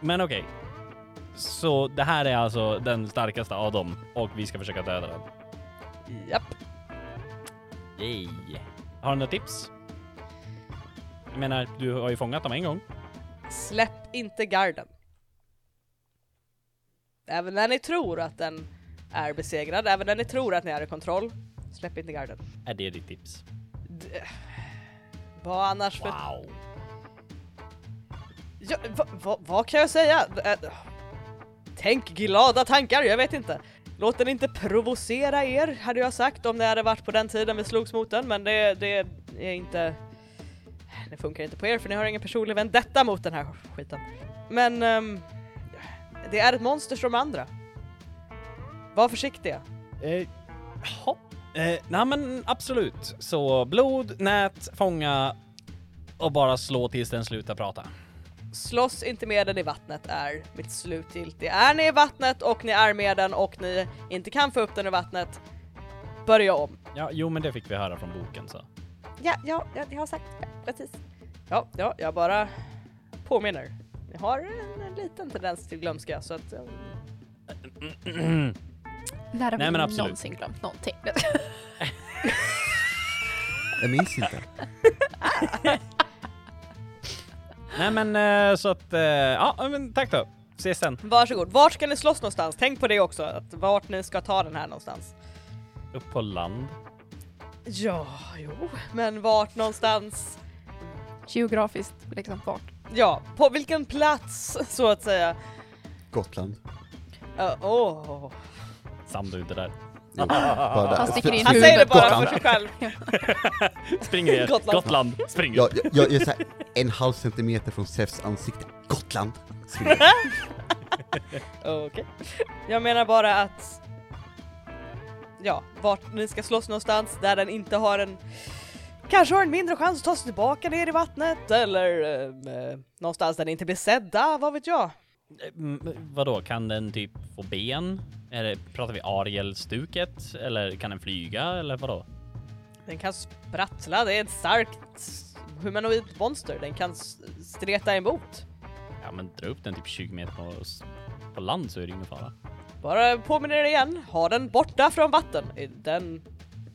men okej. Så det här är alltså den starkaste av dem och vi ska försöka döda den. Japp. Yay. Har du några tips? Jag menar, du har ju fångat dem en gång. Släpp inte garden. Även när ni tror att den är besegrad, även när ni tror att ni är i kontroll, släpp inte garden. Är det ditt tips? D- vad annars för... Wow. Ja, va, va, vad kan jag säga? Äh, Tänk glada tankar, jag vet inte. Låt den inte provocera er, hade jag sagt om det hade varit på den tiden vi slogs mot den, men det, det är inte... Det funkar inte på er för ni har ingen personlig vendetta mot den här skiten. Men... ehm, det är ett monster som andra. Var försiktiga. Eh, hopp. Eh, nej men absolut. Så blod, nät, fånga och bara slå tills den slutar prata. Slåss inte med den i vattnet är mitt slutgiltiga. Är ni i vattnet och ni är med den och ni inte kan få upp den i vattnet, börja om. Ja, jo men det fick vi höra från boken så. Ja, ja, ja jag har sagt ja, precis. Ja, ja, jag bara påminner. Ni har en, en liten tendens till glömska så att... När har Nej, vi men absolut. någonsin glömt någonting? Jag minns inte. nej men eh, så att, eh, ja men tack då. Ses sen. Varsågod. Vart ska ni slåss någonstans? Tänk på det också, att vart ni ska ta den här någonstans. Upp på land. Ja, jo, men vart någonstans? Geografiskt liksom vart? Ja, på vilken plats så att säga? Gotland. Uh, Åh, Sandud det där. Jo, bara. Han sticker in Han huvudet säger det bara Gotland. för sig själv. Springer ner. Gotland. Gotland. Springer. Jag, jag, jag är så här en halv centimeter från Zeus ansikte. Gotland. Okej. Jag menar bara att... Ja, vart ni ska slåss någonstans där den inte har en... Kanske har en mindre chans att ta sig tillbaka ner i vattnet eller eh, någonstans där ni inte blir sedda, vad vet jag? Mm, vadå, kan den typ få ben? Det, pratar vi Ariel-stuket? Eller kan den flyga? Eller vadå? Den kan sprattla, det är ett starkt humanoid monster, den kan streta emot. Ja men dra upp den typ 20 meter på, på land så är det ingen fara. Bara påminner er igen, ha den borta från vatten. Den,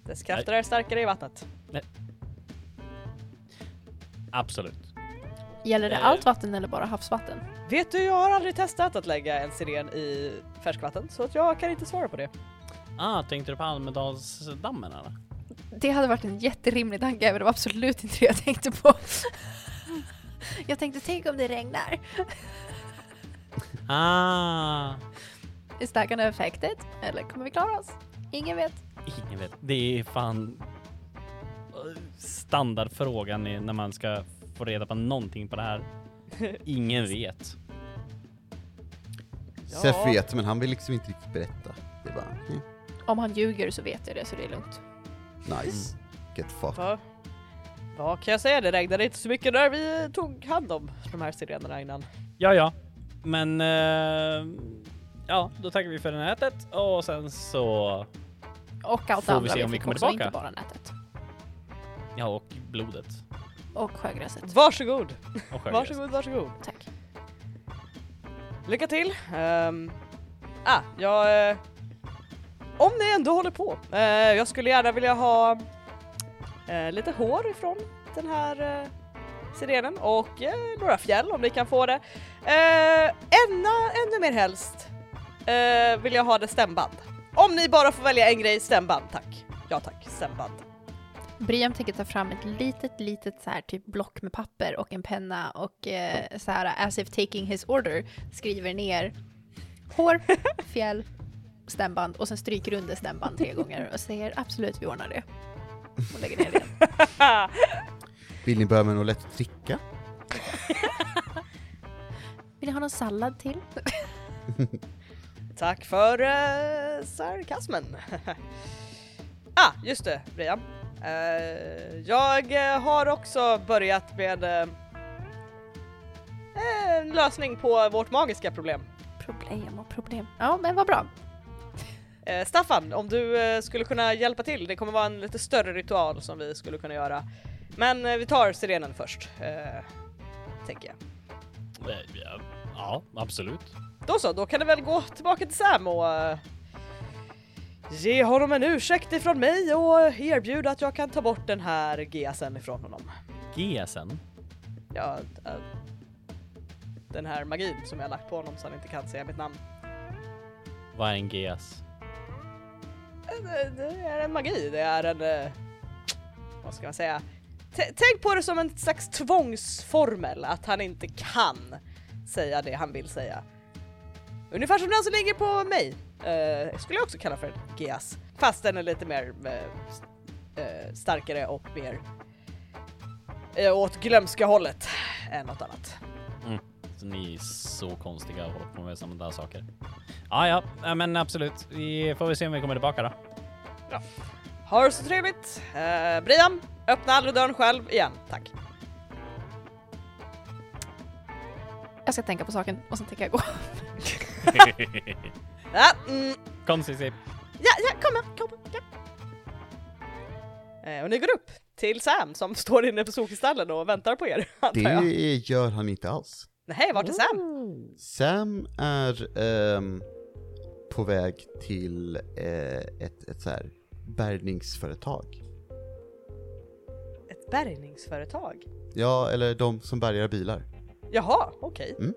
dess krafter är starkare i vattnet. Absolut. Gäller det Eh. allt vatten eller bara havsvatten? Vet du, jag har aldrig testat att lägga en siren i färskvatten så att jag kan inte svara på det. Ah, tänkte du på Almedalsdammen eller? Det hade varit en jätterimlig tanke, men det var absolut inte det jag tänkte på. Jag tänkte, tänk om det regnar. Ah, Is that gonna affect it? Eller kommer vi klara oss? Ingen vet. ingen vet. Det är fan eh, standardfrågan när man ska få reda på någonting på det här. Ingen vet. Seth vet, men han vill liksom inte riktigt berätta. Det är bara, mm, Om han ljuger så vet jag det så det är lugnt. nice. Get fucked. Va? Vad kan jag säga? Det regnade inte så mycket när vi tog hand om de här sirenerna innan. Ja, ja. Men... eh, ja, då tackar vi för det nätet och sen så... Och allt Får vi andra se om vi fick kommer också, tillbaka. inte bara nätet. Ja, och blodet. Och sjögräset. Varsågod! Och sjögräset. Varsågod, varsågod. Tack. Lycka till! Um, ah, jag... eh, om ni ändå håller på. eh, jag skulle gärna vilja ha eh, lite hår ifrån den här uh, sirenen och eh, några fjäll om ni kan få det. Uh, ännu, ännu mer helst eh, vill jag ha det stämband. Om ni bara får välja en grej, stämband tack. Ja tack, stämband. Briam tänker ta fram ett litet, litet så här typ block med papper och en penna och eh, så här as if taking his order skriver ner hår, fjäll, stämband och sen stryker under stämband tre gånger och säger absolut vi ordnar det. Och lägger ner det igen. Vill ni börja med något lätt att dricka? Vill ni ha någon sallad till? Tack för uh, sarkasmen. ah, just det, Brian. Eh, jag eh, har också börjat med eh, en lösning på vårt magiska problem. Problem och problem. Ja, men vad bra. Eh, Staffan, om du eh, skulle kunna hjälpa till, det kommer vara en lite större ritual som vi skulle kunna göra. Men eh, vi tar sirenen först, eh, tänker jag. Ja, ja, absolut. Då så, då kan det väl gå tillbaka till Sam och eh, ge honom en ursäkt ifrån mig och erbjuda att jag kan ta bort den här GSen ifrån honom. GSen. Ja, eh, den här magin som jag lagt på honom så han inte kan säga mitt namn. Vad är en GS? Eh, Det, det är en magi, det är en... eh, Vad ska man säga? T- tänk på det som en slags tvångsformel, att han inte kan säga det han vill säga. Ungefär som den som ligger på mig. Eh, skulle jag också kalla för en GS. Fast den är lite mer eh, eh, starkare och mer eh, åt glömska hållet än något annat. Så ni är så konstiga och håller på med sådana där saker. Ja, ja, ja, men absolut. Vi får väl se om vi kommer tillbaka då. Ha det så trevligt! Eh, Brian, öppna aldrig dörren själv igen, tack. Jag ska tänka på saken och sen tänker jag gå. Ja, mm, Kom Cissi. Ja, ja, kom här, kom här. Ja. Eh, och ni går upp till Sam som står inne på sopkristallen och väntar på er, antar jag. Det gör han inte alls. Nej, vart är Sam? Sam är ehm, på väg till eh, ett, ett så här bärgningsföretag. Ett bärgningsföretag? Ja, eller de som bärgar bilar. Jaha, okej. Mm.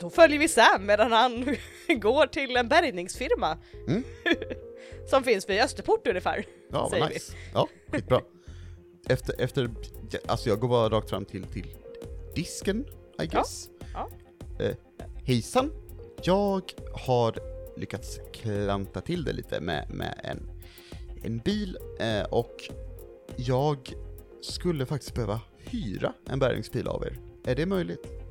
Då följer vi Sam medan han går till en bärgningsfirma. Mm. som finns vid Österport ungefär. Ja, vad vi. nice. Ja, skitbra. Efter, efter, alltså jag går bara rakt fram till, till disken, I guess. ja. Eh, hejsan, jag har lyckats klanta till det lite med, med en, en bil eh, och jag skulle faktiskt behöva hyra en bärgningsbil av er. Är det möjligt?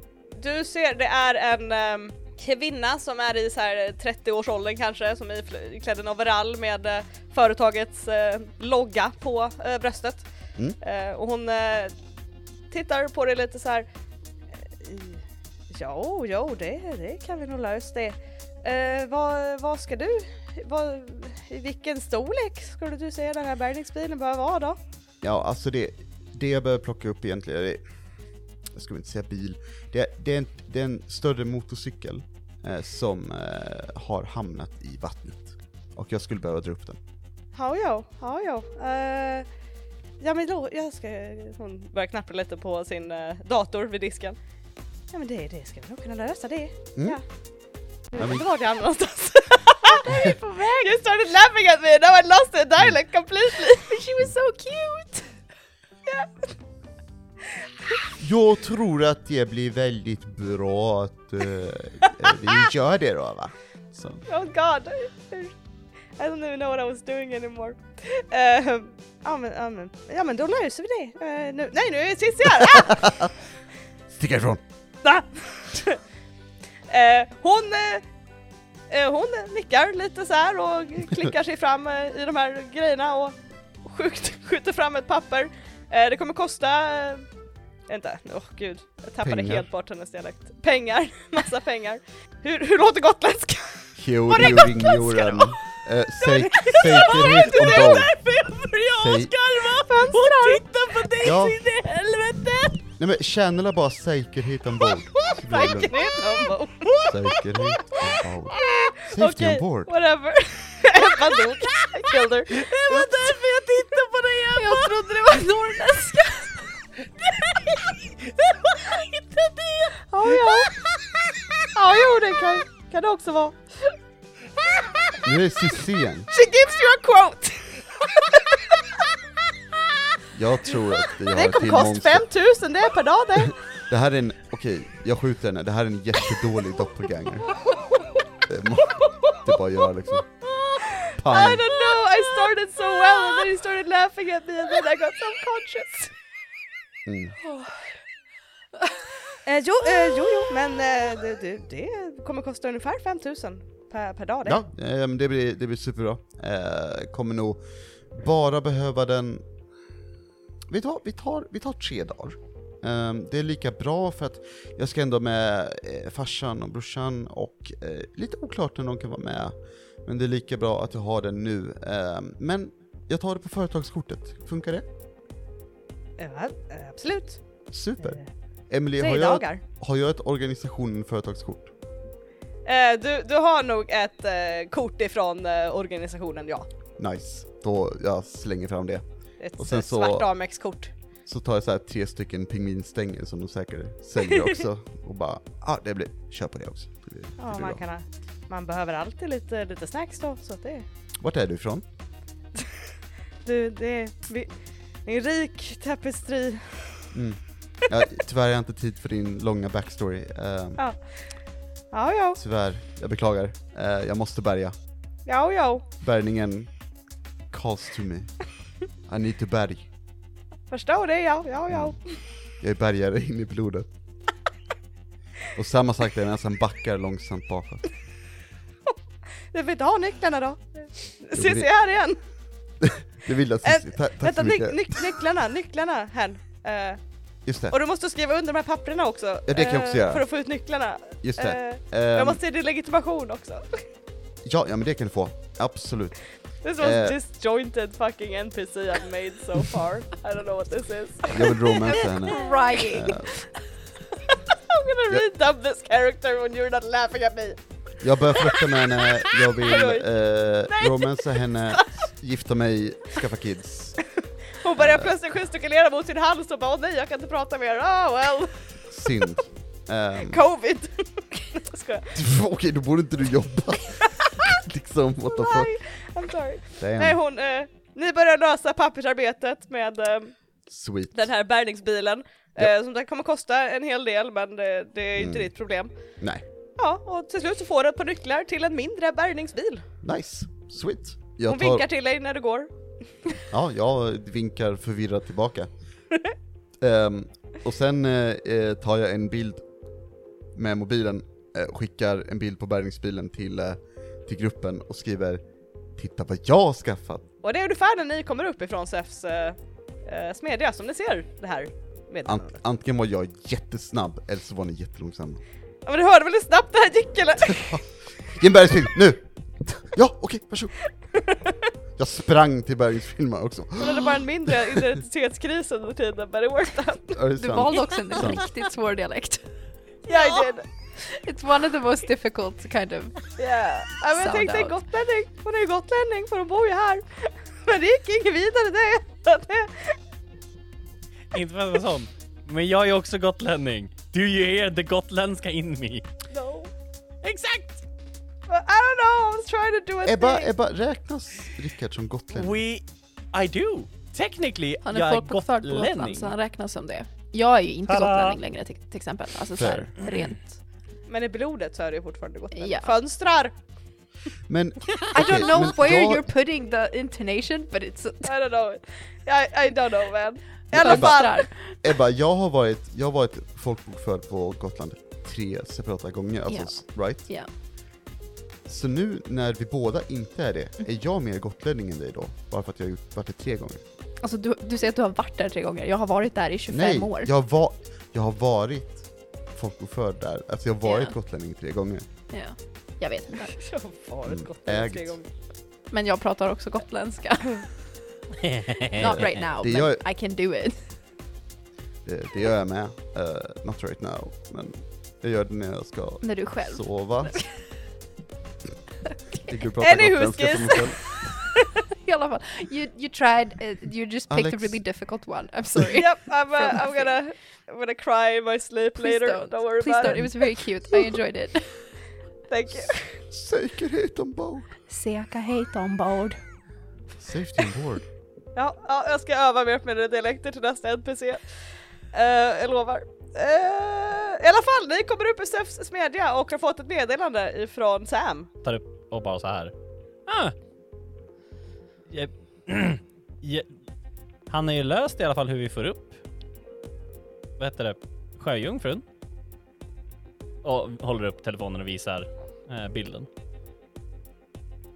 Du ser, det är en ehm, kvinna som är i så här 30-årsåldern kanske, som är klädd i en overall med eh, företagets eh, logga på eh, bröstet. Mm. Och hon tittar på det lite så här. Jo, jo, det, det kan vi nog lösa det. Vad, vad ska du, vad, i vilken storlek skulle du säga den här bärgningsbilen bör vara då? Ja, alltså det, det jag behöver plocka upp egentligen, det, jag ska inte säga bil, det, det, är, en, det är en större motorcykel eh, som eh, har hamnat i vattnet. Och jag skulle behöva dra upp den. Ja, ja, ja, ja. Ja men då, jag ska, hon börjar knappra lite på sin eh, dator vid disken. Ja men det, det ska vi nog kunna lösa det. Mm. Ja. Nu men- Var är han någonstans? på väg! You started laughing at me, now I lost the dialect completely! She was so cute! Jag tror att det blir väldigt bra att eh, vi gör det då va? Så. Oh god! I don't even know what I was doing anymore. Eh, ja, men, ja, men, ja men då löser vi det. Eh, nu, nej nu är här! Ah! Stick härifrån! Va? eh, hon eh, hon nickar lite så här och klickar sig fram i de här grejerna och sjukt, skjuter fram ett papper. Det kommer kosta, inte, åh gud, jag tappade Pengar. helt bort hennes dialekt. Pengar, massa pengar. Hur, hur låter gotländska? Var det gotländska då? Uh, säkerhet ombord. Jag börjar Säg- asgarva! Hon tittar på dig Ja. in i helvete! Nej men channela bara säkerhet ombord. Det. Säkerhet ombord. Säkerhet ombord. Safety Okej, ombord. whatever. Ebba dog. Killed her. Det var därför jag tittade på dig Ebba! Jag trodde det var norrländska. Nej! Det var inte det! Ja, ja. Ja, jo det kan, kan det också vara. Nu är igen. She gives you a quote! Jag tror att jag har Det ett till kommer kosta monster. 5000 det är per dag det. Det här är en, okej, jag skjuter henne. Det här är en jättedålig doppelganger. Det, är bara att göra liksom. I Pang. don't know, I started so well and then he started laughing at me and then I got self-conscious. Mm. Eh, jo, eh, jo, jo, men eh, det, det, det kommer kosta ungefär 5000 per, per dag det. Ja, eh, det blir, det blir superbra. Eh, kommer nog bara behöva den... Vi tar, vi tar, vi tar tre dagar. Eh, det är lika bra för att jag ska ändå med eh, farsan och brorsan och lite oklart när de kan vara med. Men det är lika bra att jag har den nu. Eh, men jag tar det på företagskortet. Funkar det? Ja, eh, absolut. Super. Eh, Emily, har jag, har jag ett organisationen företagskort? Eh, du, du har nog ett eh, kort ifrån eh, organisationen, ja. Nice. Då jag slänger fram det. Ett Och sen eh, så- svart Amex-kort. Så tar jag så tre stycken pingvinstänger som de säkert säljer också och bara, ja ah, det blir, kör på det också. Det blir, det Ja, blir man, kan ha, man behöver alltid lite, lite snacks då, så att det, Vart är du ifrån? du, det, vi, en rik tapestri. Mm. Ja, tyvärr har jag inte tid för din långa backstory. Ehm, Ja. Ja, ja, tyvärr, jag beklagar. Eh, jag måste bärga. ja, ja. Bärgningen calls to me. I need to bärg. Förstår det, ja, ja, ja. Jag är bärgare in i blodet. Och samma sak där jag nästan backar långsamt bakåt. Du vill inte ha nycklarna då? det- Ses vi här igen? Det vill jag Cissi, Ta- tack Vänta, så mycket. nyc nycklarna, nycklarna hen. Eh, Just det, och du måste skriva under de här papperna också. Ja, det kan jag också eh, göra. För att få ut nycklarna. just det. Eh, jag Ehm, måste se din legitimation också. ja, ja men det kan du få. Absolut. This was Eh. disjointed fucking NPC I've made so far. I don't know what this is. Jag vill romansa henne. Crying. Eh, I'm gonna redub this character when you're not laughing at me. Jag börjar flirta med henne, jag vill eh, romansa henne, gifta mig, skaffa kids. Hon börjar plötsligt gestikulera mot sin hals och bara åh nej jag kan inte prata mer, oh well, Synd. Ehm, covid. Okej, då borde inte du jobba. liksom, what the Nej, fuck. I'm sorry. Damn. Nej hon, eh, ni börjar lösa pappersarbetet med eh, Sweet. den här bärgningsbilen. Ja. Eh, som det kommer kosta en hel del men det, det är inte Mm. ditt problem. Nej, Ja, och till slut så får du ett par nycklar till en mindre bärgningsbil. nice. Sweet. Hon Jag vinkar tar, till dig när du går. ja, jag vinkar förvirrat tillbaka. Ehm, och sen eh, tar jag en bild med mobilen, eh, skickar en bild på bärgningsbilen till, eh, till gruppen och skriver Titta vad jag har skaffat! Och det är ungefär när ni kommer upp ifrån Sefs eh, smedja som ni ser det här Ant, meddelandet. antingen var jag jättesnabb, eller så var ni jättelångsamma. Ja, men du hörde väl hur snabbt det här gick eller? Ge en bergsfilm, nu! Ja, okej, varsågod! Jag sprang till bergsfilmen också. Hon hade bara en mindre identitetskris under tiden, but it worked out. Ja, Du valde också en Sant. riktigt svår dialekt. Yeah, I did. It's one of the most difficult kind of... Yeah. Ja, men jag tänkte en gotlänning, hon är ju gotlänning för hon bor ju här. Men det gick inget vidare det. Inte för att vara sån. Men jag är också gotlänning. Do you hear the gotländska in me? No. Exakt! But I don't know, I was trying to do a Ebba, thing. Ebba, räknas Rickard som gotlänning? We... I do. Technically, Han är jag är folkbokförd på Gotland så han räknas som det. Jag är ju inte Tada! gotlänning längre till, till exempel. Alltså så här, rent. Men i blodet så är det fortfarande gotlänning. Ja. Fönstrar! Men, I okej, don't know where you're putting the intonation but it's... I don't know. I, I don't know man. I alla Ebba. fall. Fönstrar. Ebba, jag har varit, jag har varit folkbokförd på Gotland tre separata gånger, alltså, right? Ja. Så nu när vi båda inte är det, är jag mer gotlänning än dig då? Bara för att jag har varit det tre gånger? Alltså du, du säger att du har varit där tre gånger, jag har varit där i 25 Nej, år. jag, var, jag har varit folkbokförd där. Alltså jag har varit Ja. gotlänning tre gånger. Ja, jag vet inte. Jag har varit Mm, gott tre ägt. gånger. Men jag pratar också gotländska. Not right now, Det but I can do it. Det, det gör jag med. Uh, not right now, men jag gör det när jag ska När du är själv. sova. Jag kan prata Anywho, gotländska för mig skis. I alla fall, you, you tried, uh, you just picked a really difficult one. I'm sorry. Yep, I'm, uh, I'm gonna I'm gonna cry in my sleep Please later. don't. Don't worry Please about don't, it it. was very cute. I enjoyed it. Thank you. Säkerhet ombord. Säkerhet ombord. Safety ombord. Ja, ja, jag ska öva mer på mina dialekter till nästa NPC. Uh, jag lovar. Eh, I alla fall, ni kommer upp i Stephs smedja och har fått ett meddelande ifrån Sam. tar upp och bara så här. Ah. Ja, ja, han har ju löst i alla fall hur vi får upp, vad heter det, sjöjungfrun. Och håller upp telefonen och visar eh, bilden.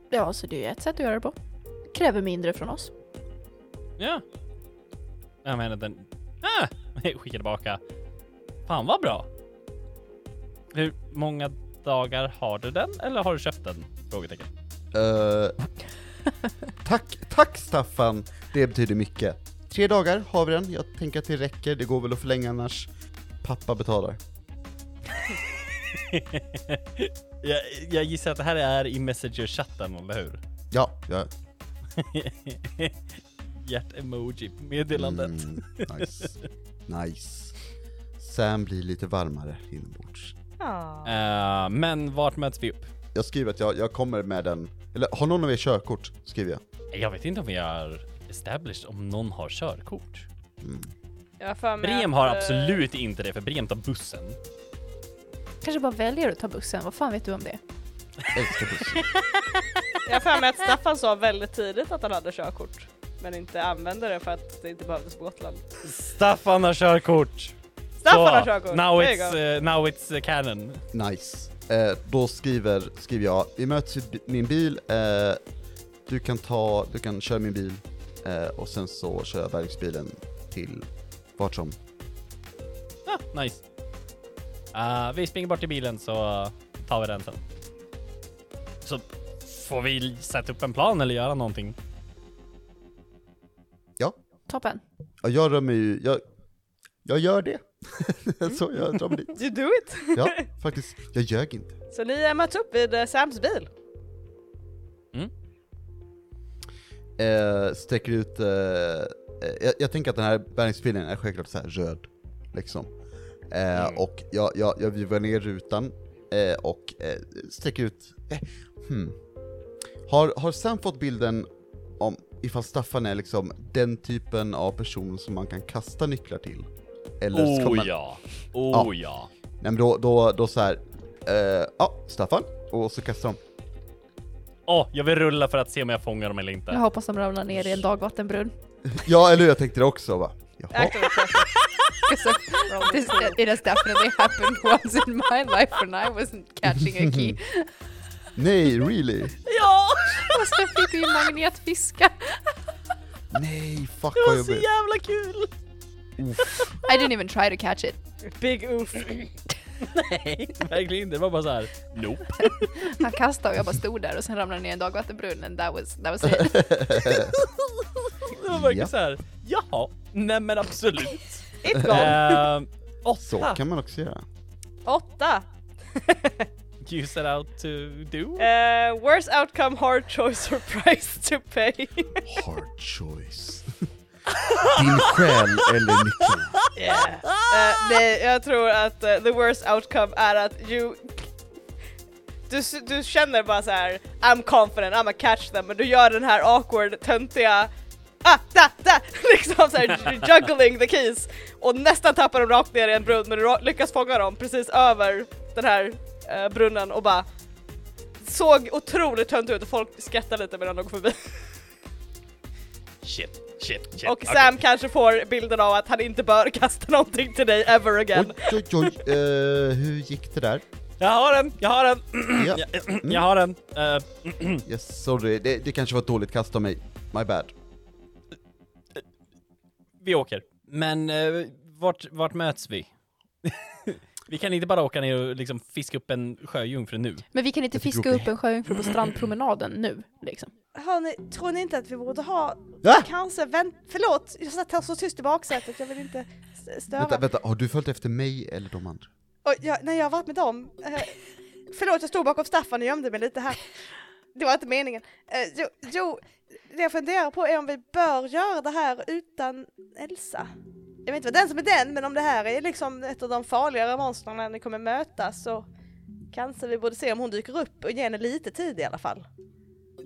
Ja, så det är ett sätt att göra det på. Kräver mindre från oss. Ja. Jag menar den, ah! Skickar tillbaka. Fan vad bra. Hur många dagar har du den eller har du köpt den? Frågetecken. Eh, tack, tack Staffan, det betyder mycket. Tre dagar har vi den, jag tänker att det räcker, det går väl att förlänga annars. Pappa betalar. jag, jag gissar att det här är i Messenger-chatten, eller hur? Ja, ja. Hjärt-emoji på meddelandet. Mm, nice. Nice. Sam blir lite varmare inombords. Eh, men vart möts vi upp? Jag skriver att jag, jag kommer med den, eller har någon av er körkort? Skriver jag. Jag vet inte om vi har established om någon har körkort. Mm. Jag har Brem att, har eh, absolut inte det, för Brem tar bussen. Kanske bara väljer att ta bussen, vad fan vet du om det? Älskar bussen. Jag har för mig att Staffan sa väldigt tidigt att han hade körkort. Men inte använde det för att det inte behövdes på Gotland. Staffan har körkort! Staffan har körkort! Now There you it's, eh, now it's uh, canon. Nice. Eh, då skriver, skriver jag, vi möts i bi- min bil, eh, du kan ta, du kan köra min bil, eh, och sen så kör jag bergsbilen till vart som. Ah, nice. Eh, vi springer bort till bilen så tar vi den sen. Så får vi sätta upp en plan eller göra någonting. Toppen. Ja, jag rör mig ju, jag, jag gör det. så jag drar mig dit. You do it! Ja, faktiskt, jag ljög inte. Så ni möts upp vid eh, Sams bil. Eh, sträcker ut, eh, eh, jag, jag tänker att den här bärgningsbilen är självklart så här röd, liksom. Eh, Mm. Och jag, jag, jag vivar ner rutan eh, och eh, sträcker ut, eh, hmm. Har, har Sam fått bilden ifall Staffan är liksom den typen av person som man kan kasta nycklar till? Eller ska Oh man, ja, oh ja. Nej men då, då, då så här. Eh, ja, Staffan, och så kastar de. Åh, jag vill rulla för att se om jag fångar dem eller inte. Jag hoppas de ramlar ner i en dagvattenbrunn. Ja, eller hur? jag tänkte det också va. Jaha. This, it has definitely happened once in my life when I wasn't catching a key. Nej, really? Ja! Och så fick vi magnetfiska. Nej, fuck Det vad var så jobbigt. jävla kul! Uff. I didn't even try to catch it. Big oof. Nej, verkligen inte. Det var bara så här. nope. Han kastade och jag bara stod där och sen ramlade ner i en dagvattenbrunn and that was, that was it. Det var verkligen Ja. så här. jaha, nej men absolut. It's gone. Ehm, åtta. Så kan man också göra. Åtta. You set out to do? Uh, worst outcome, hard choice or price to pay. Hard choice. Din själ eller nyckeln? Yeah. Uh, nej, jag tror att uh, the worst outcome är att you du, du känner bara så här: I'm confident, I'm a catch them, men du gör den här awkward, töntiga Ah, da, da! Liksom såhär juggling the keys och nästan tappar dem rakt ner i en brunn men du lyckas fånga dem precis över den här eh, brunnen och bara såg otroligt tönt ut och folk skrattade lite medan de går förbi. Shit, shit, shit. Och. Sam kanske får bilden av att han inte bör kasta någonting till dig ever again. Oj, oj, oj. Eh, hur gick det där? Jag har den! Jag har den! Ja. Jag, jag har den! Eh, Yes, sorry, det, det kanske var ett dåligt kast av mig. My bad. vi åker. Men eh, vart, vart möts vi? vi kan inte bara åka ner och liksom fiska upp en sjöjungfru nu. Men vi kan inte fiska upp en sjöjungfru på strandpromenaden nu, liksom. Har ni, tror ni inte att vi borde ha, Ah! kanske, vänt, förlåt, jag satt här så tyst i baksätet, jag vill inte störa. Vänta, vänta, har du följt efter mig eller de andra? Och jag, när jag har varit med dem, eh, förlåt jag stod bakom Staffan och gömde mig lite här. Det var inte meningen. Eh, jo, jo, det jag funderar på är om vi bör göra det här utan Elsa. Jag vet inte vad den som är den, men om det här är liksom ett av de farligare monstren ni kommer möta så kanske vi borde se om hon dyker upp och ge henne lite tid i alla fall.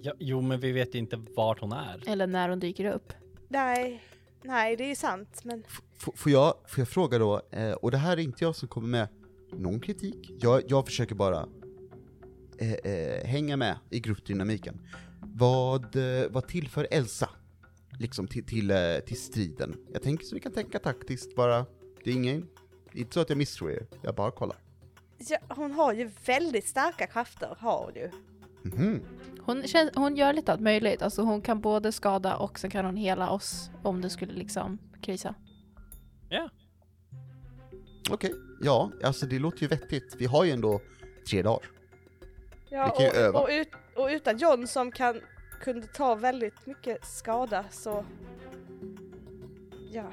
Ja, jo, men vi vet ju inte vart hon är. Eller när hon dyker upp. Nej, nej det är ju sant men F- får, jag, får jag fråga då, eh, och det här är inte jag som kommer med någon kritik, jag, jag försöker bara eh, eh, hänga med i gruppdynamiken. Vad, eh, vad tillför Elsa? Liksom till, till, eh, till striden. Jag tänker så vi kan tänka taktiskt bara, det är ingen, inte så att jag misstror er, jag bara kollar. ja, hon har ju väldigt starka krafter, har hon ju. Mhm. Hon, känns, hon gör lite allt möjligt. Alltså hon kan både skada och så kan hon hela oss om det skulle liksom krisa. Ja. Okej, ja, alltså det låter ju vettigt. Vi har ju ändå tre dagar. Ja, Vi kan ju och, öva. Och, ut, och utan John som kan, kunde ta väldigt mycket skada så... Ja.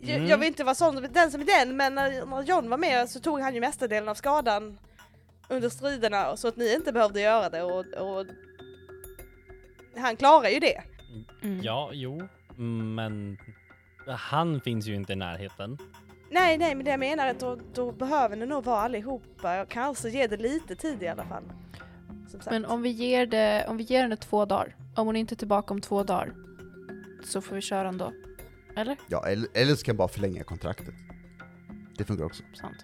Jag, Mm. jag vill inte vara sån, den som är den, men när, när John var med så tog han ju mestadelen av skadan under striderna så att ni inte behövde göra det och, och han klarar ju det. Mm. Ja, jo, men han finns ju inte i närheten. Nej, nej, men det jag menar är att då, då behöver ni nog vara allihopa. Jag kanske ge det lite tid i alla fall. Som sagt. Men om vi, ger det, om vi ger henne två dagar, om hon inte är tillbaka om två dagar, så får vi köra ändå. Eller? Ja, eller, eller så kan jag bara förlänga kontraktet. Det funkar också. Sant.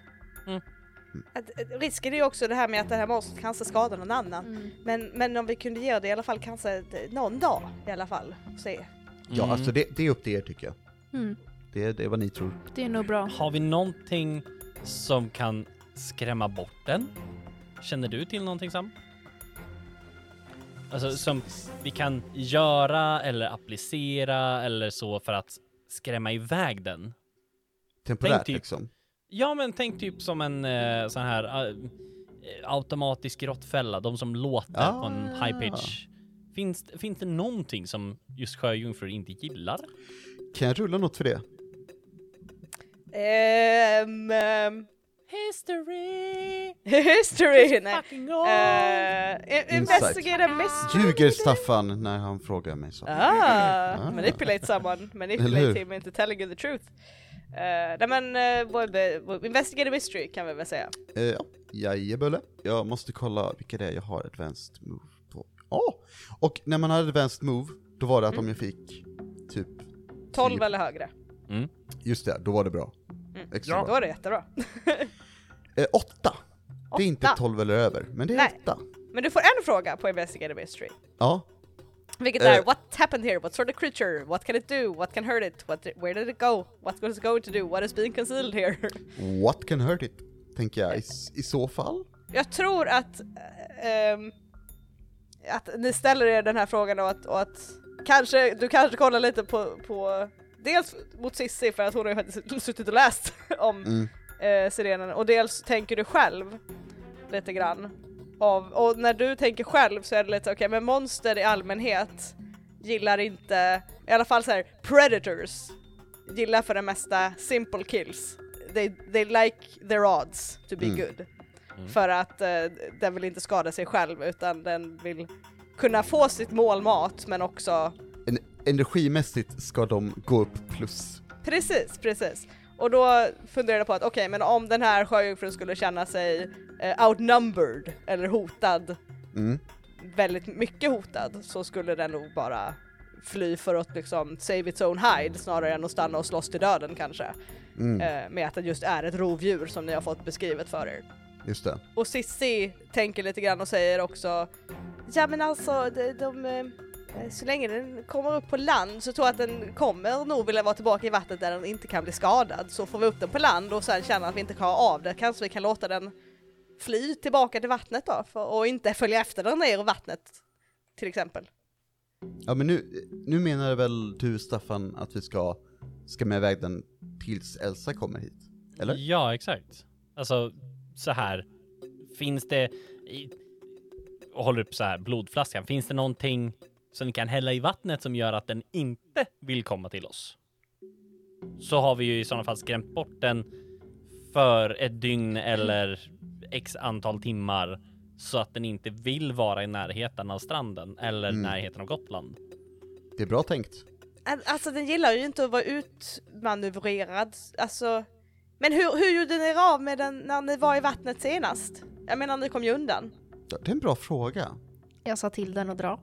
Att, att, risken är ju också det här med att det här monstret kanske skadar någon annan. Mm. Men, men om vi kunde ge det i alla fall kanske någon dag i alla fall. Se. Ja, Mm. alltså det, det är upp till er tycker jag. Mm. Det, det är vad ni tror. Det är nog bra. Har vi någonting som kan skrämma bort den? Känner du till någonting Sam? Alltså som vi kan göra eller applicera eller så för att skrämma iväg den? Temporärt typ- liksom. Ja, men tänk typ som en eh, sån här eh, automatisk råttfälla, de som låter på en Ah. high pitch. Finns, finns det någonting som just sjöjungfrur inte gillar? Kan jag rulla något för det? Ehm... ehm, History! history! Nej. Uh, investigate a mystery. Ljuger Staffan när han frågar mig så? Ah, Ah. manipulate someone, manipulate him into telling you the truth. Uh, nej men, uh, investigate a mystery kan vi väl säga. Eh, ja, jajebulle. Jag måste kolla vilka det är jag har advanced move på. Ja! Och när man hade advanced move, då var det att Mm. om jag fick typ, 12 Tio. eller högre. just det, då var det bra. Mm. Extra Då bra. är det jättebra. Eh, åtta! Det är inte Åtta. 12 eller över, men det är Nej. åtta. Men du får en fråga på investigate a mystery. Ja, Vilket Eh. är What happened here? What sort of creature? What can it do? What can hurt it? What where did it go? What was it going to do? What is being concealed here? what can hurt it? Tänker jag i, s- i så fall. Jag tror att, ehm, att ni ställer er den här frågan och att, och att kanske, du kanske kollar lite på, på dels mot Sissi för att hon har ju faktiskt suttit och läst om Mm. Eh, sirenen och dels tänker du själv lite grann. Av, och när du tänker själv så är det lite okej men monster i allmänhet gillar inte, i alla fall så här predators gillar för det mesta simple kills. They, they like their odds to be Mm. good. Mm. För att eh, den vill inte skada sig själv utan den vill kunna få sitt mål mat men också En, energimässigt ska de gå upp plus. Precis, precis. Och då funderar jag på att okej, men om den här sjöjungfrun skulle känna sig eh, outnumbered eller hotad, Mm. väldigt mycket hotad, så skulle den nog bara fly för att liksom save its own hide snarare än att stanna och slåss till döden kanske. Mm. Eh, med att den just är ett rovdjur som ni har fått beskrivet för er. Just det. Och Sissi tänker lite grann och säger också Ja men alltså de, de, eh, så länge den kommer upp på land så tror jag att den kommer nog vilja vara tillbaka i vattnet där den inte kan bli skadad. Så får vi upp den på land och sen känna att vi inte klarar av det kanske vi kan låta den fly tillbaka till vattnet då för, och inte följa efter den ner i vattnet till exempel. Ja men nu, nu menar väl du Staffan att vi ska skrämma iväg den tills Elsa kommer hit? Eller? Ja, exakt. Alltså, så här. Finns det... I, och håller upp så här blodflaskan. Finns det någonting som ni kan hälla i vattnet som gör att den inte vill komma till oss? Så har vi ju i sådana fall skrämt bort den för ett dygn eller x antal timmar så att den inte vill vara i närheten av stranden eller Mm. närheten av Gotland. Det är bra tänkt. Al- Alltså den gillar ju inte att vara utmanövrerad, alltså. Men hur, hur gjorde ni er av med den när ni var i vattnet senast? Jag menar ni kom ju undan. Det är en bra fråga. Jag sa till den att dra.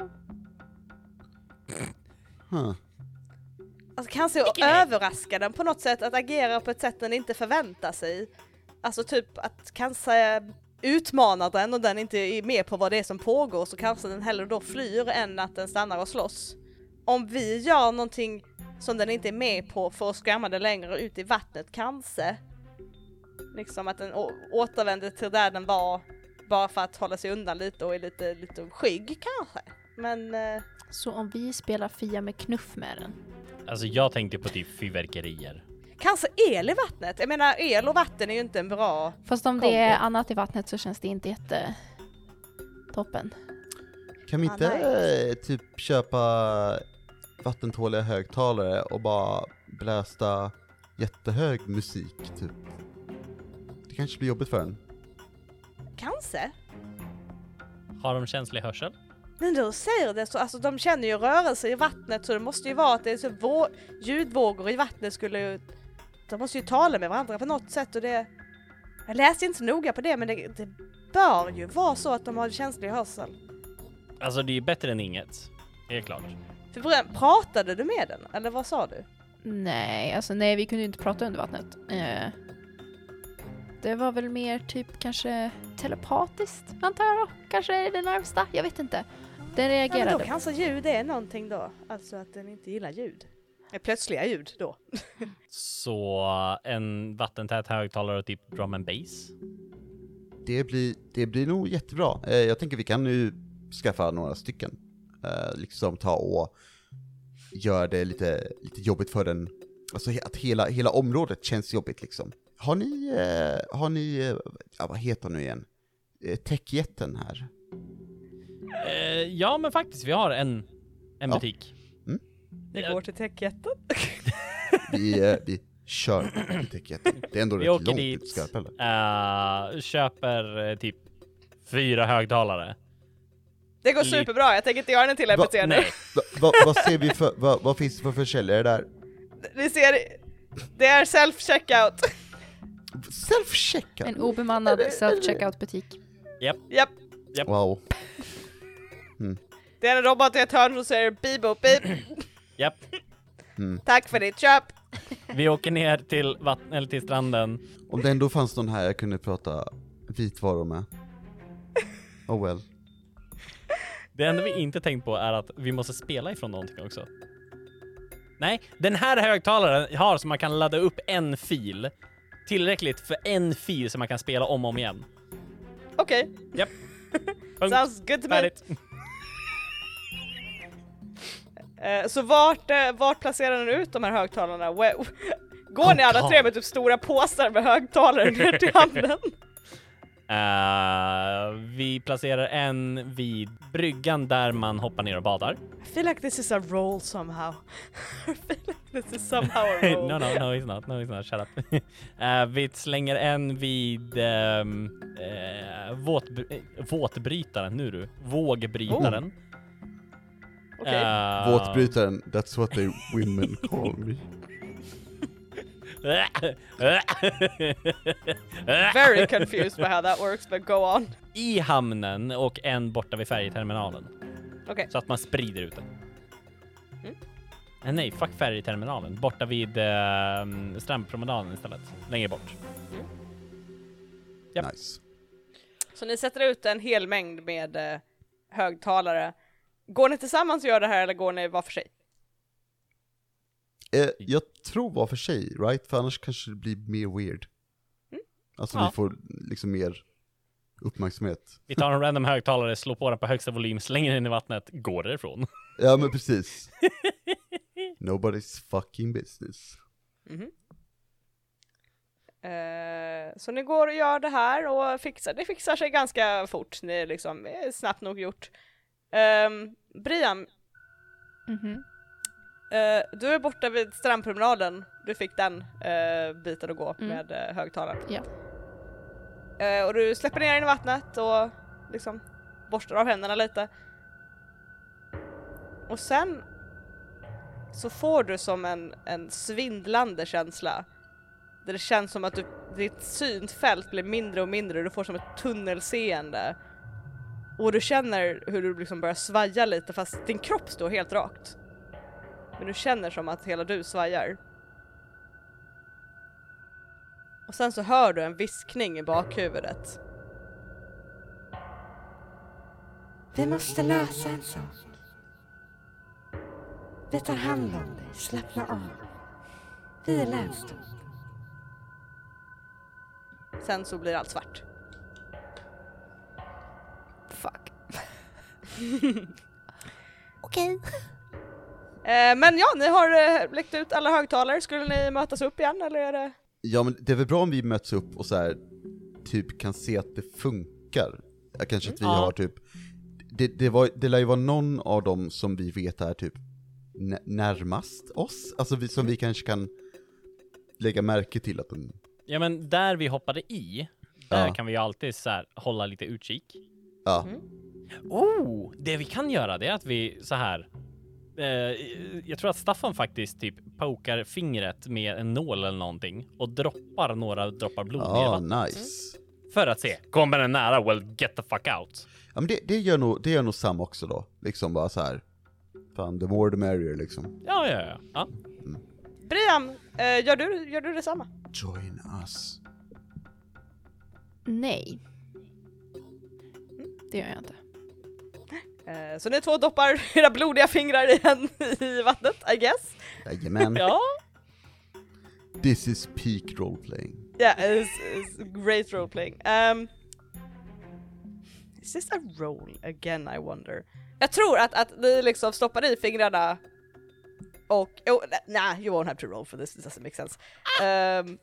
Huh. Alltså kanske att överraska den på något sätt, att agera på ett sätt den inte förväntar sig. Alltså typ att kanske utmana den och den inte är med på vad det är som pågår så kanske den hellre då flyr än att den stannar och slåss. Om vi gör någonting som den inte är med på för att skrämma den längre ut i vattnet kanske. Liksom att den återvänder till där den var bara för att hålla sig undan lite och är lite, lite skygg kanske. Men eh, Så om vi spelar Fia med knuff med den. Alltså jag tänkte på typ fyrverkerier. kanske el i vattnet. Jag menar el och vatten är ju inte en bra Fast om det är Kombo. annat i vattnet så känns det inte jätte toppen. Kan vi Ah, inte eh, typ köpa vattentåliga högtalare och bara blästa jättehög musik typ? Det kanske blir jobbigt för en. Kanske. Har de känslig hörsel? Men du säger det så, alltså de känner ju rörelse i vattnet så det måste ju vara att det är så vå- ljudvågor i vattnet skulle ju, de måste ju tala med varandra på något sätt och det, jag läste inte så noga på det men det, det bör ju vara så att de har känslig hörsel. Alltså det är bättre än inget. Helt klart. För början, pratade du med den eller vad sa du? Nej, alltså nej, vi kunde ju inte prata under vattnet. Eh, det var väl mer typ kanske telepatiskt, antar jag då. Kanske är det närmsta, jag vet inte. Den Ja, men då reagerade. kanske ljud är någonting då, alltså att den inte gillar ljud. Plötsliga ljud då. Så en vattentät högtalare och typ drum and bass. Det blir, det blir nog jättebra. Eh, jag tänker vi kan nu skaffa några stycken. Eh, liksom ta och göra det lite, lite jobbigt för den. Alltså att hela, hela området känns jobbigt liksom. Har ni, eh, har ni, ja, vad heter han nu igen? Techjätten här. Eh, ja, men faktiskt, vi har en, en Ja. butik. Vi går till techjätten. Vi, eh, vi kör till Techjätten. Det är ändå Vi rätt åker långt dit. ut till Skarpelle. Eh, köper eh, typ fyra högtalare. Det går superbra, jag tänker inte göra den till Va- NPC nu. nej. Va, va, vad ser vi för, va, vad finns det för försäljare där? Ni ser, det är self-checkout. Self-checkout? En obemannad self-checkout butik. Japp, Wow. Det är en robot i ett hörn som säger beep beep. Japp. Tack för ditt köp. Vi åker ner till vatten, eller till stranden. Om det ändå fanns någon här jag kunde prata vitvaror med. Oh well. Det enda vi inte tänkt på är att vi måste spela ifrån någonting också. Nej, den här högtalaren har så man kan ladda upp en fil. Tillräckligt för en fil som man kan spela om och om igen. Okej, Japp. Punkt. sounds good to me. Eh, så vart, eh, vart placerar ni ut de här högtalarna? Where- Går ni alla tre med typ stora påsar med högtalare ner till hamnen? Eh, vi placerar en vid bryggan där man hoppar ner och badar. I feel like this is a roll somehow. I feel like this is somehow a roll. no, no, no it's not. No, it's not. Shut up. Eh, vi slänger en vid um, våtbry- eh, våtbrytaren, nu du. Vågbrytaren. Okej. Eh, Våtbrytaren, that's what they women call me. Very confused by how that works, but go on. I hamnen och en borta vid färjeterminalen. Okej. Så att man sprider ut den. Mm. Eh, nej, fuck färjeterminalen. Borta vid uh, strandpromenaden istället. Längre bort. Japp. Nice. Så ni sätter ut en hel mängd med eh, högtalare. Går ni tillsammans och gör det här eller går ni var för sig? Eh, jag tror var för sig, right? För annars kanske det blir mer weird. Mm. Alltså Ja. vi får liksom mer uppmärksamhet. Vi tar en random högtalare, slår på den på högsta volym, slänger den i vattnet, går därifrån. Ja men precis. Nobody's fucking business. Mhm. Eh, så ni går och gör det här och fixar, det fixar sig ganska fort, det är liksom är snabbt nog gjort. Um, Brian, Mhm. eh, du är borta vid strandpromenaden, du fick den uh, biten att gå Mm. med uh, högtalaren. Eh, och du släpper ner den i vattnet och liksom borstar av händerna lite. Och sen så får du som en, en svindlande känsla. Där det känns som att du, ditt synfält blir mindre och mindre, du får som ett tunnelseende. Och du känner hur du liksom börjar svaja lite fast din kropp står helt rakt. Men du känner som att hela du svajar. Och sen så hör du en viskning i bakhuvudet. Vi måste lösa en sak. Vi tar hand om dig, slappna av. Vi är länsstyrelsen. Sen så blir allt svart. Okej. Eh, men ja, ni har eh, läckt ut alla högtalare. Skulle ni mötas upp igen eller är det? Ja men det är väl bra om vi möts upp och så här typ kan se att det funkar. Ja, Kanske att vi Ja. har typ, det, det, var, det lär ju vara någon av dem som vi vet är typ nä- närmast oss, alltså vi, som vi kanske kan lägga märke till att den, Ja men där vi hoppade i, där Ja. kan vi ju alltid så här hålla lite utkik. ja, Mm. Oh, det vi kan göra det är att vi så här. Eh, jag tror att Staffan faktiskt typ pokar fingret med en nål eller någonting och droppar några droppar blod ner i ja vattnet. nice. För att se, kommer den nära, well get the fuck out. Ja men det, det gör nog, det gör nog Sam också då, liksom bara så här. Fan, the more the merrier liksom. Ja, ja, ja. ja. Brian, eh, gör, du, gör du detsamma? Join us. Nej. Det gör jag inte. Eh, så ni två doppar era blodiga fingrar i, en, i vattnet, I guess. Jajamän. ja. This is peak roleplaying. Yeah, it's, it's great role playing. Um, is this a roll again I wonder? Jag tror att, att ni liksom stoppar i fingrarna och, oh, nah, you won't have to roll for this, this doesn't make sense. Um,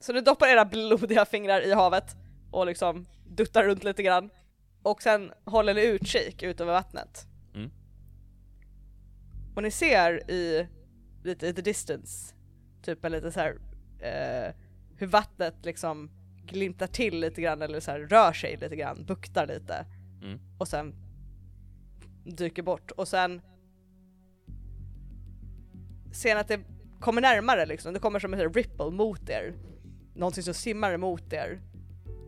så ni doppar era blodiga fingrar i havet och liksom duttar runt lite grann och sen håller ni utkik ut över vattnet. Mm. Och ni ser i lite i the distance, typ en lite så här eh, hur vattnet liksom glimtar till lite grann eller så här rör sig lite grann, buktar lite. Mm. Och sen dyker bort och sen ser ni att det kommer närmare liksom, det kommer som en ripple mot er. Någonting som simmar emot er.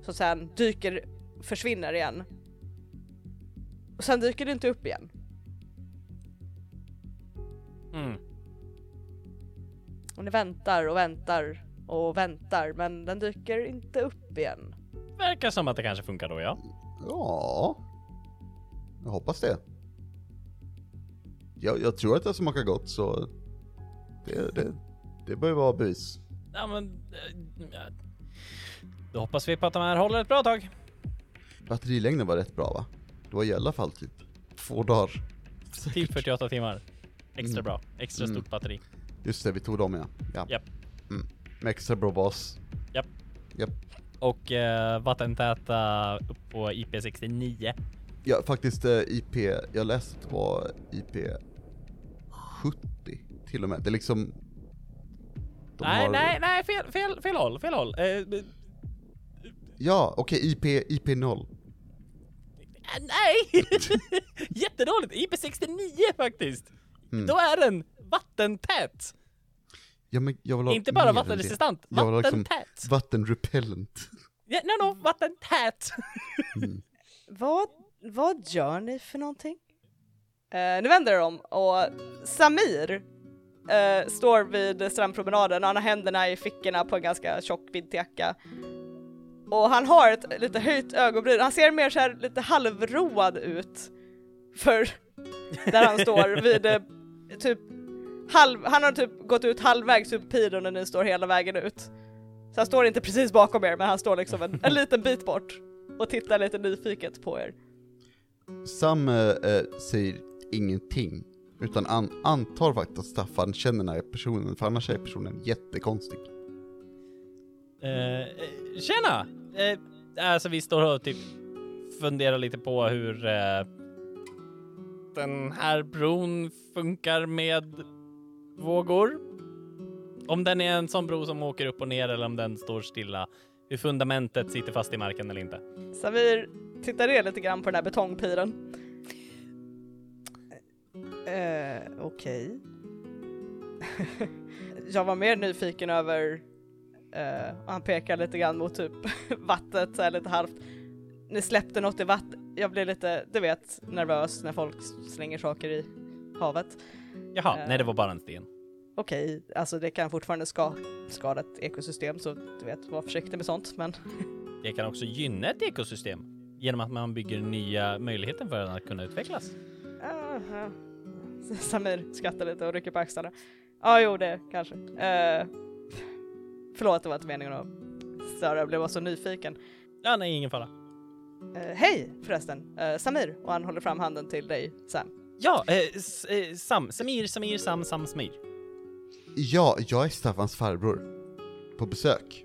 Som sen dyker, försvinner igen. Och sen dyker det inte upp igen. Mm. Och ni väntar och väntar och väntar men den dyker inte upp igen. Verkar som att det kanske funkar då, ja. Ja, jag hoppas det. Jag, jag tror att det smakar gott så det, det, det bör ju vara bevis. Ja, men... eh. Då hoppas vi på att de här håller ett bra tag. Batterilängden var rätt bra va? Det var i alla fall typ två dagar. Typ 48 timmar. Extra Mm. bra. Extra Mm. stort batteri. Just det, vi tog dem ja. ja. Japp. Mm. Med extra bra bas. Japp. Japp. Och eh, vattentäta upp på IP69. Ja, faktiskt eh, IP, jag läste var IP 70 till och med. Det är liksom... de nej, har- nej, nej, fel, fel, fel håll, fel håll. Eh, Ja, okej, IP, IP 0. Nej! Jättedåligt! IP69 faktiskt. Mm. Då är den vattentät. Ja, men jag vill ha Inte bara ha liksom vattentät. vattenrepellent. Ja, no, no, vattentät. Vad, vad gör ni för någonting? Eh, nu vänder de om och Samir eh, står vid strandpromenaden och han har händerna i fickorna på en ganska tjock vinterjacka. Och han har ett lite höjt ögonbryn, han ser mer så här lite halvroad ut. För där han står vid eh, typ halv, han har typ gått ut halvvägs upp piren när ni står hela vägen ut. Så han står inte precis bakom er men han står liksom en, en liten bit bort. och tittar lite nyfiket på er. Sam eh, eh, säger ingenting, utan an antar faktiskt att Staffan känner den här personen, för annars är personen jättekonstig. Eh, eh, tjena! Eh, alltså vi står och typ funderar lite på hur eh, den här bron funkar med vågor. Om den är en sån bro som åker upp och ner eller om den står stilla. Hur fundamentet sitter fast i marken eller inte. Samir tittar ner lite grann på den här betongpiren. Eh, Okej. jag var mer nyfiken över, eh, och han pekar lite grann mot typ vattnet så här lite halvt. Ni släppte något i vattnet. Jag blir lite, du vet, nervös när folk slänger saker i havet. Jaha, Eh. nej det var bara en sten. Okej, alltså det kan fortfarande ska, skada ett ekosystem så du vet, var försiktig med sånt men Det kan också gynna ett ekosystem genom att man bygger nya möjligheter för den att kunna utvecklas. Aha. Samir skrattar lite och rycker på axlarna. Ja, jo det kanske. Uh, förlåt, det var inte meningen att störa, jag blev bara så nyfiken. Ja, nej, ingen fara. Eh, Hej förresten, Eh, Samir, och han håller fram handen till dig Sam. Ja, eh, eh, Sam, Samir, Samir, Sam, Sam, Samir. Ja, jag är Staffans farbror. På besök.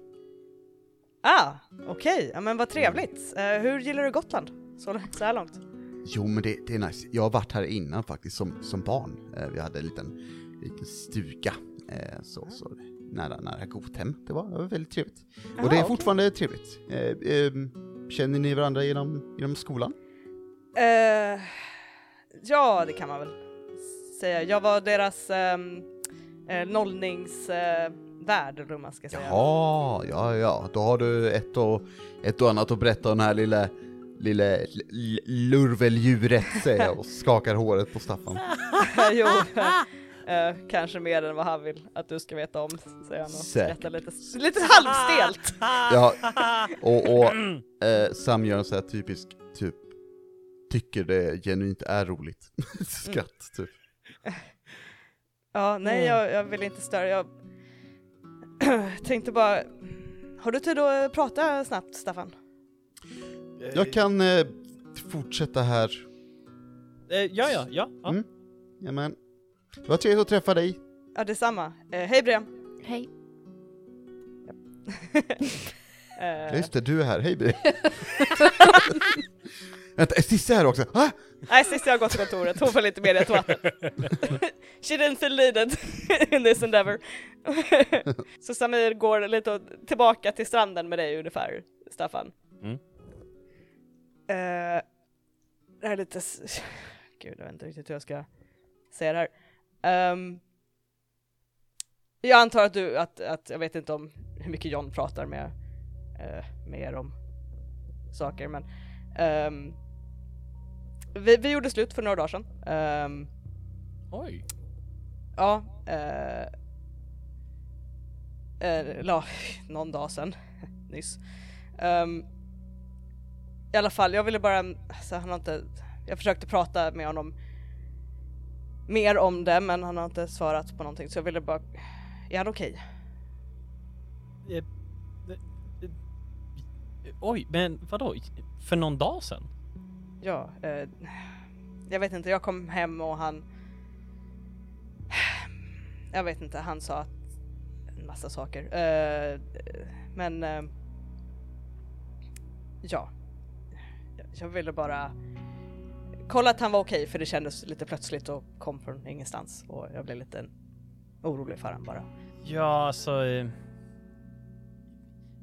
Ah, okej, ja men vad trevligt. Eh, hur gillar du Gotland? Så, så här långt? Jo men det, det är nice, jag har varit här innan faktiskt som, som barn. Vi hade en liten, liten stuga, så, så nära, nära Gothem. Det var, det var väldigt trevligt. och det är fortfarande trevligt. Eh, ehm, känner ni varandra genom, genom skolan? Eh, ja, det kan man väl säga. Jag var deras um, nollningsvärd, eller man ska säga. Jaha, ja ja, då har du ett och, ett och annat att berätta om det här lilla, lilla l- lurveldjuret säger jag och skakar håret på Staffan. jo, eh, kanske mer än vad han vill att du ska veta om, säger han och skrattar lite, lite halvstelt. Ja, och, och eh, Sam gör en sån här typisk, typ, tycker det genuint är roligt. Skratt, typ. Ja, nej, jag, jag vill inte störa. Jag tänkte bara, har du tid att prata snabbt, Staffan? Jag kan eh, fortsätta här. Eh, ja, ja, ja. ja. Mm. Jamen. Det var trevligt att träffa dig. Ja, detsamma. Eh, hej Brian. Hej. Ja, eh, just det, du är här. Hej Bi. Vänta, är Cissi här också? Ah! nej, sist jag har gått till kontoret, hon får lite mer rätt vatten. She didn't feel needed in this endeavor. Så Samir går lite tillbaka till stranden med dig ungefär, Staffan. Mm. Eh, det här är lite... s- Gud, jag vet inte riktigt hur jag ska säga det här. Ehm, jag antar att du, att, att jag vet inte om hur mycket John pratar med, uh, med er om saker, men ehm, vi, vi gjorde slut för några dagar sedan. Ehm, Oj. Ja, eh, eh, la, någon dag sedan, nyss. Ehm, I alla fall, jag ville bara, alltså, han har inte, jag försökte prata med honom mer om det men han har inte svarat på någonting så jag ville bara, är han okej? Eh, eh, eh, Oj, men vadå? För någon dag sedan? Ja, eh, jag vet inte, jag kom hem och han, jag vet inte, han sa att en massa saker. Eh, men eh, ja, jag ville bara kolla att han var okej för det kändes lite plötsligt och kom från ingenstans och jag blev lite orolig för honom bara. Ja, alltså... eh,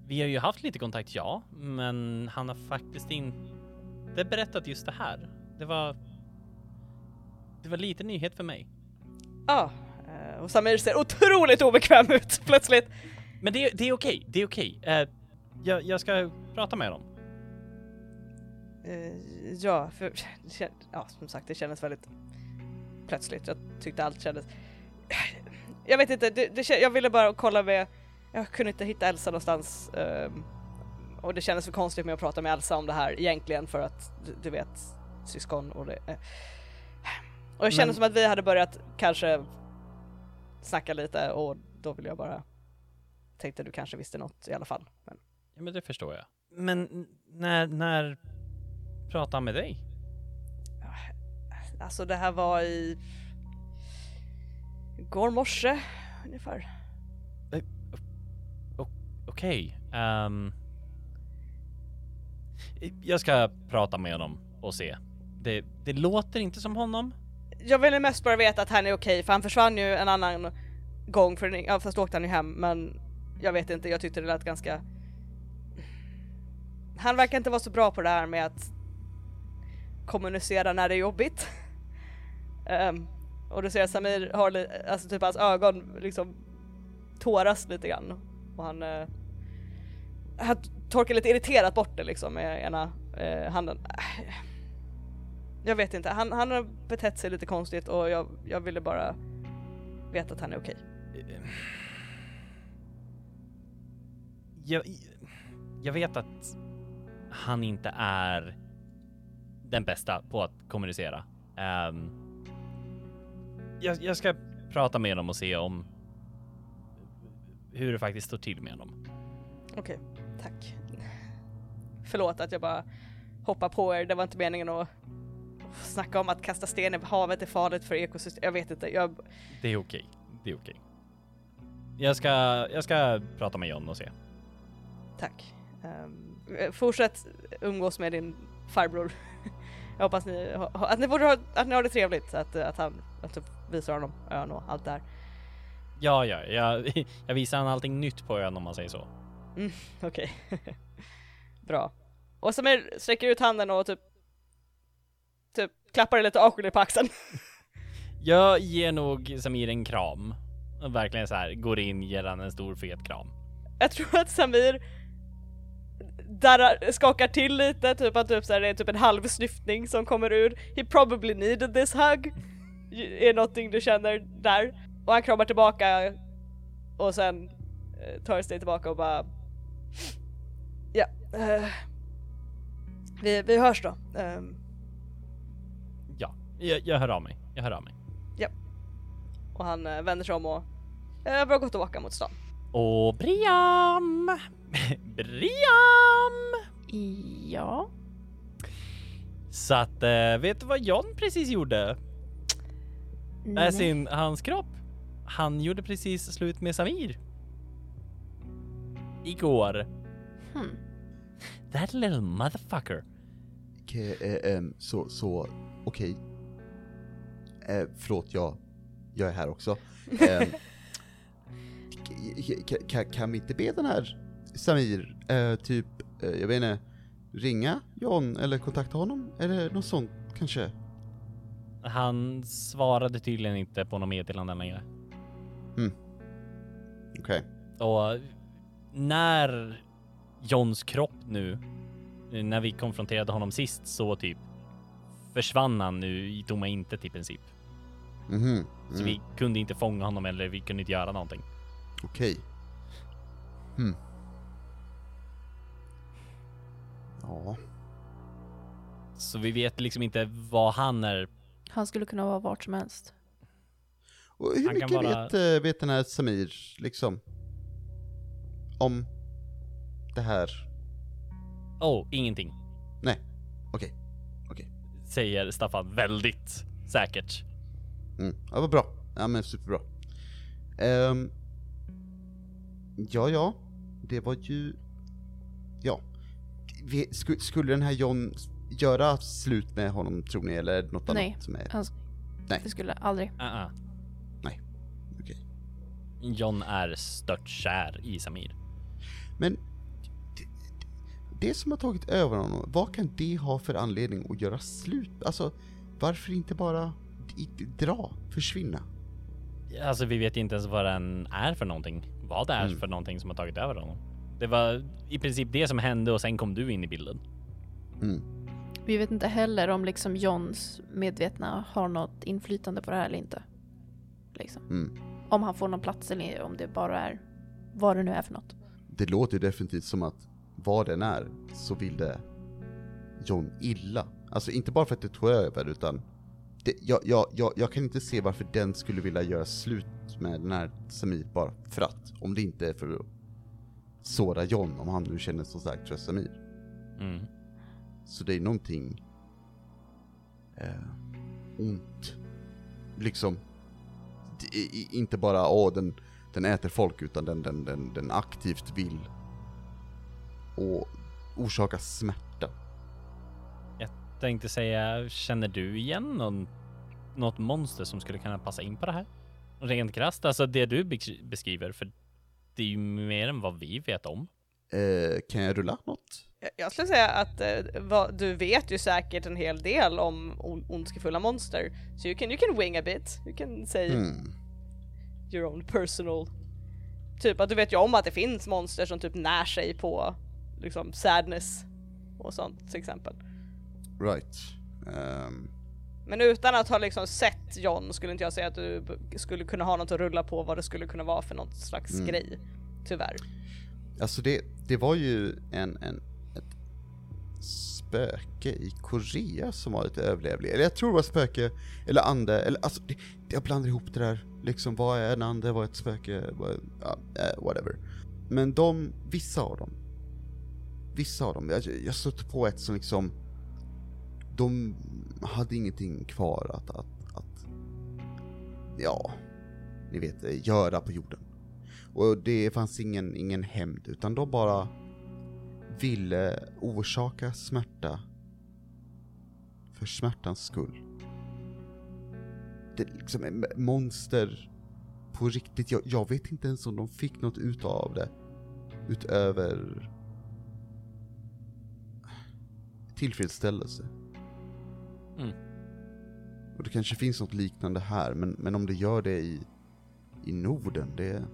Vi har ju haft lite kontakt, ja, men han har faktiskt inte berättat just det här. Det var... Det var lite nyhet för mig. Ja, eh, och Samir ser otroligt obekväm ut plötsligt. Men det, det är okej, det är okej. Eh, jag, jag ska prata med dem. Eh, ja, för ja, som sagt, det kändes väldigt plötsligt. Jag tyckte allt kändes... Jag vet inte, det, det, jag ville bara kolla med... Jag kunde inte hitta Elsa någonstans. ehm, och det kändes för konstigt med att prata med Elsa om det här egentligen för att du, du vet, syskon och det... Eh. Och det kändes Men- som att vi hade börjat kanske snacka lite och då ville jag bara... Tänkte du kanske visste något i alla fall. Men, Ja, men det förstår jag. Men när, när pratade han med dig? Alltså det här var i... Igår morse ungefär. Okej. ehm, jag ska prata med honom och se. Det, det låter inte som honom. Jag ville mest bara veta att han är okej för han försvann ju en annan gång för ja, fast åkte han ju hem men jag vet inte, jag tyckte det lät ganska... Han verkar inte vara så bra på det här med att kommunicera när det är jobbigt. um, och du ser att Samir har alltså typ hans ögon liksom tåras lite grann och han, uh, han torkar lite irriterat bort det liksom med ena uh, handen. Jag vet inte, han, han har betett sig lite konstigt och jag, jag ville bara veta att han är okej. Jag, jag vet att han inte är den bästa på att kommunicera. Ehm, jag, jag ska prata med honom och se om hur det faktiskt står till med honom. Okej, tack. Förlåt att jag bara hoppar på er, det var inte meningen att snacka om att kasta sten i havet är farligt för ekosystem. Jag vet inte, jag... Det är okej. Det är okej. Jag ska, jag ska prata med John och se. Tack. Ehm, fortsätt umgås med din farbror. Jag hoppas ni, att ni, borde ha, att ni har det trevligt, att, att han att du visar honom ön och allt det här. Ja, ja, jag, jag visar han allting nytt på ön om man säger så. Okej. Bra. Och Samir sträcker ut handen och typ typ klappar dig lite awkwardly på axeln. Jag ger nog Samir en kram. Verkligen så här, går in, ger han en stor fet kram. Jag tror att Samir darrar, skakar till lite, typ att typ så här, det är typ en halv snyftning som kommer ur. He probably needed this hug. Är någonting du känner där. Och han kramar tillbaka och sen eh, tar ett steg tillbaka och bara Ja, eh, vi, vi hörs då. Ehm, Ja, jag, jag hör av mig. Jag hör av mig. och han eh, vänder sig om och eh, börjar gå tillbaka mot stan. Och Briam! Briam! Ja. Så att, eh, vet du vad John precis gjorde? Med Nej. sin, hans kropp? Han gjorde precis slut med Samir. Igår. Hmm. That little motherfucker. Okej, eh, ehm, så, så, okej. Eh, förlåt, jag, jag är här också. K- kan, vi inte be den här Samir, eh, typ, eh, jag vet inte, ringa John eller kontakta honom? Eller något sånt kanske? Han svarade tydligen inte på något meddelande längre. Okej. Och när Johns kropp nu, när vi konfronterade honom sist så typ försvann han nu i tomma intet i princip. Mhm. Så Mm. vi kunde inte fånga honom eller vi kunde inte göra någonting. Okej. Hmm. Ja. Så vi vet liksom inte vad han är. Han skulle kunna vara vart som helst. Och hur Han kan mycket vara- vet, eh, vet den här Samir, liksom? Om det här? Oh, ingenting. Nej. Okej. Säger Staffan väldigt säkert. Mm. Ja, vad bra. Ja, men superbra. Ehm, ja, ja. Det var ju... Ja. Vi, sku, skulle den här John göra slut med honom, tror ni? Eller något Nej. annat som är... Han, Nej. Det skulle aldrig. Uh-uh. Okej. John är stört kär i Samir. Men... Det, det som har tagit över honom, vad kan det ha för anledning att göra slut? Alltså, varför inte bara dra, försvinna? Alltså vi vet inte ens vad den är för någonting. Vad det är Mm. för någonting som har tagit över honom. Det var i princip det som hände och sen kom du in i bilden. Mm. Vi vet inte heller om liksom Johns medvetna har något inflytande på det här eller inte. Liksom. Mm. Om han får någon plats eller om det bara är vad det nu är för något. Det låter ju definitivt som att vad den är så vill det John illa. Alltså inte bara för att det tog över utan det, jag, jag, jag, jag kan inte se varför den skulle vilja göra slut med den här Samir bara för att. Om det inte är för att såra John, om han nu känner så starkt för Samir. Mm. Så det är någonting eh, ont. Liksom, det är inte bara åh den, den äter folk utan den, den, den, den aktivt vill och orsaka smärta. Tänkte säga, känner du igen någon, något monster som skulle kunna passa in på det här? Rent krasst, alltså det du bes- beskriver, för det är ju mer än vad vi vet om. Eh, kan jag rulla något? Jag- skulle säga att eh, vad, du vet ju säkert en hel del om on- ondskefulla monster. Så you can, you can wing a bit. You can say Hmm. your own personal... Typ att du vet ju om att det finns monster som typ när sig på liksom sadness och sånt till exempel. Right. Ehm, Men utan att ha liksom sett John skulle inte jag säga att du skulle kunna ha något att rulla på vad det skulle kunna vara för något slags Mm. grej. Tyvärr. Alltså det, det var ju en, en, ett spöke i Korea som var lite överlevlig. Eller jag tror det var spöke, eller ande, eller alltså det, jag blandar ihop det där. Liksom vad är en ande, vad är ett spöke, vad, ja, eh, whatever. Men de, vissa av dem, vissa av dem, jag, jag stötte på ett som liksom, de hade ingenting kvar att, att, att ja, ni vet, göra på jorden. Och det fanns ingen, ingen hämnd, utan de bara ville orsaka smärta för smärtans skull. Det är liksom en monster på riktigt. Jag, jag vet inte ens om de fick något utav det. Utöver tillfredsställelse. Mm. Och det kanske finns något liknande här, men, men om det gör det i, i Norden, det,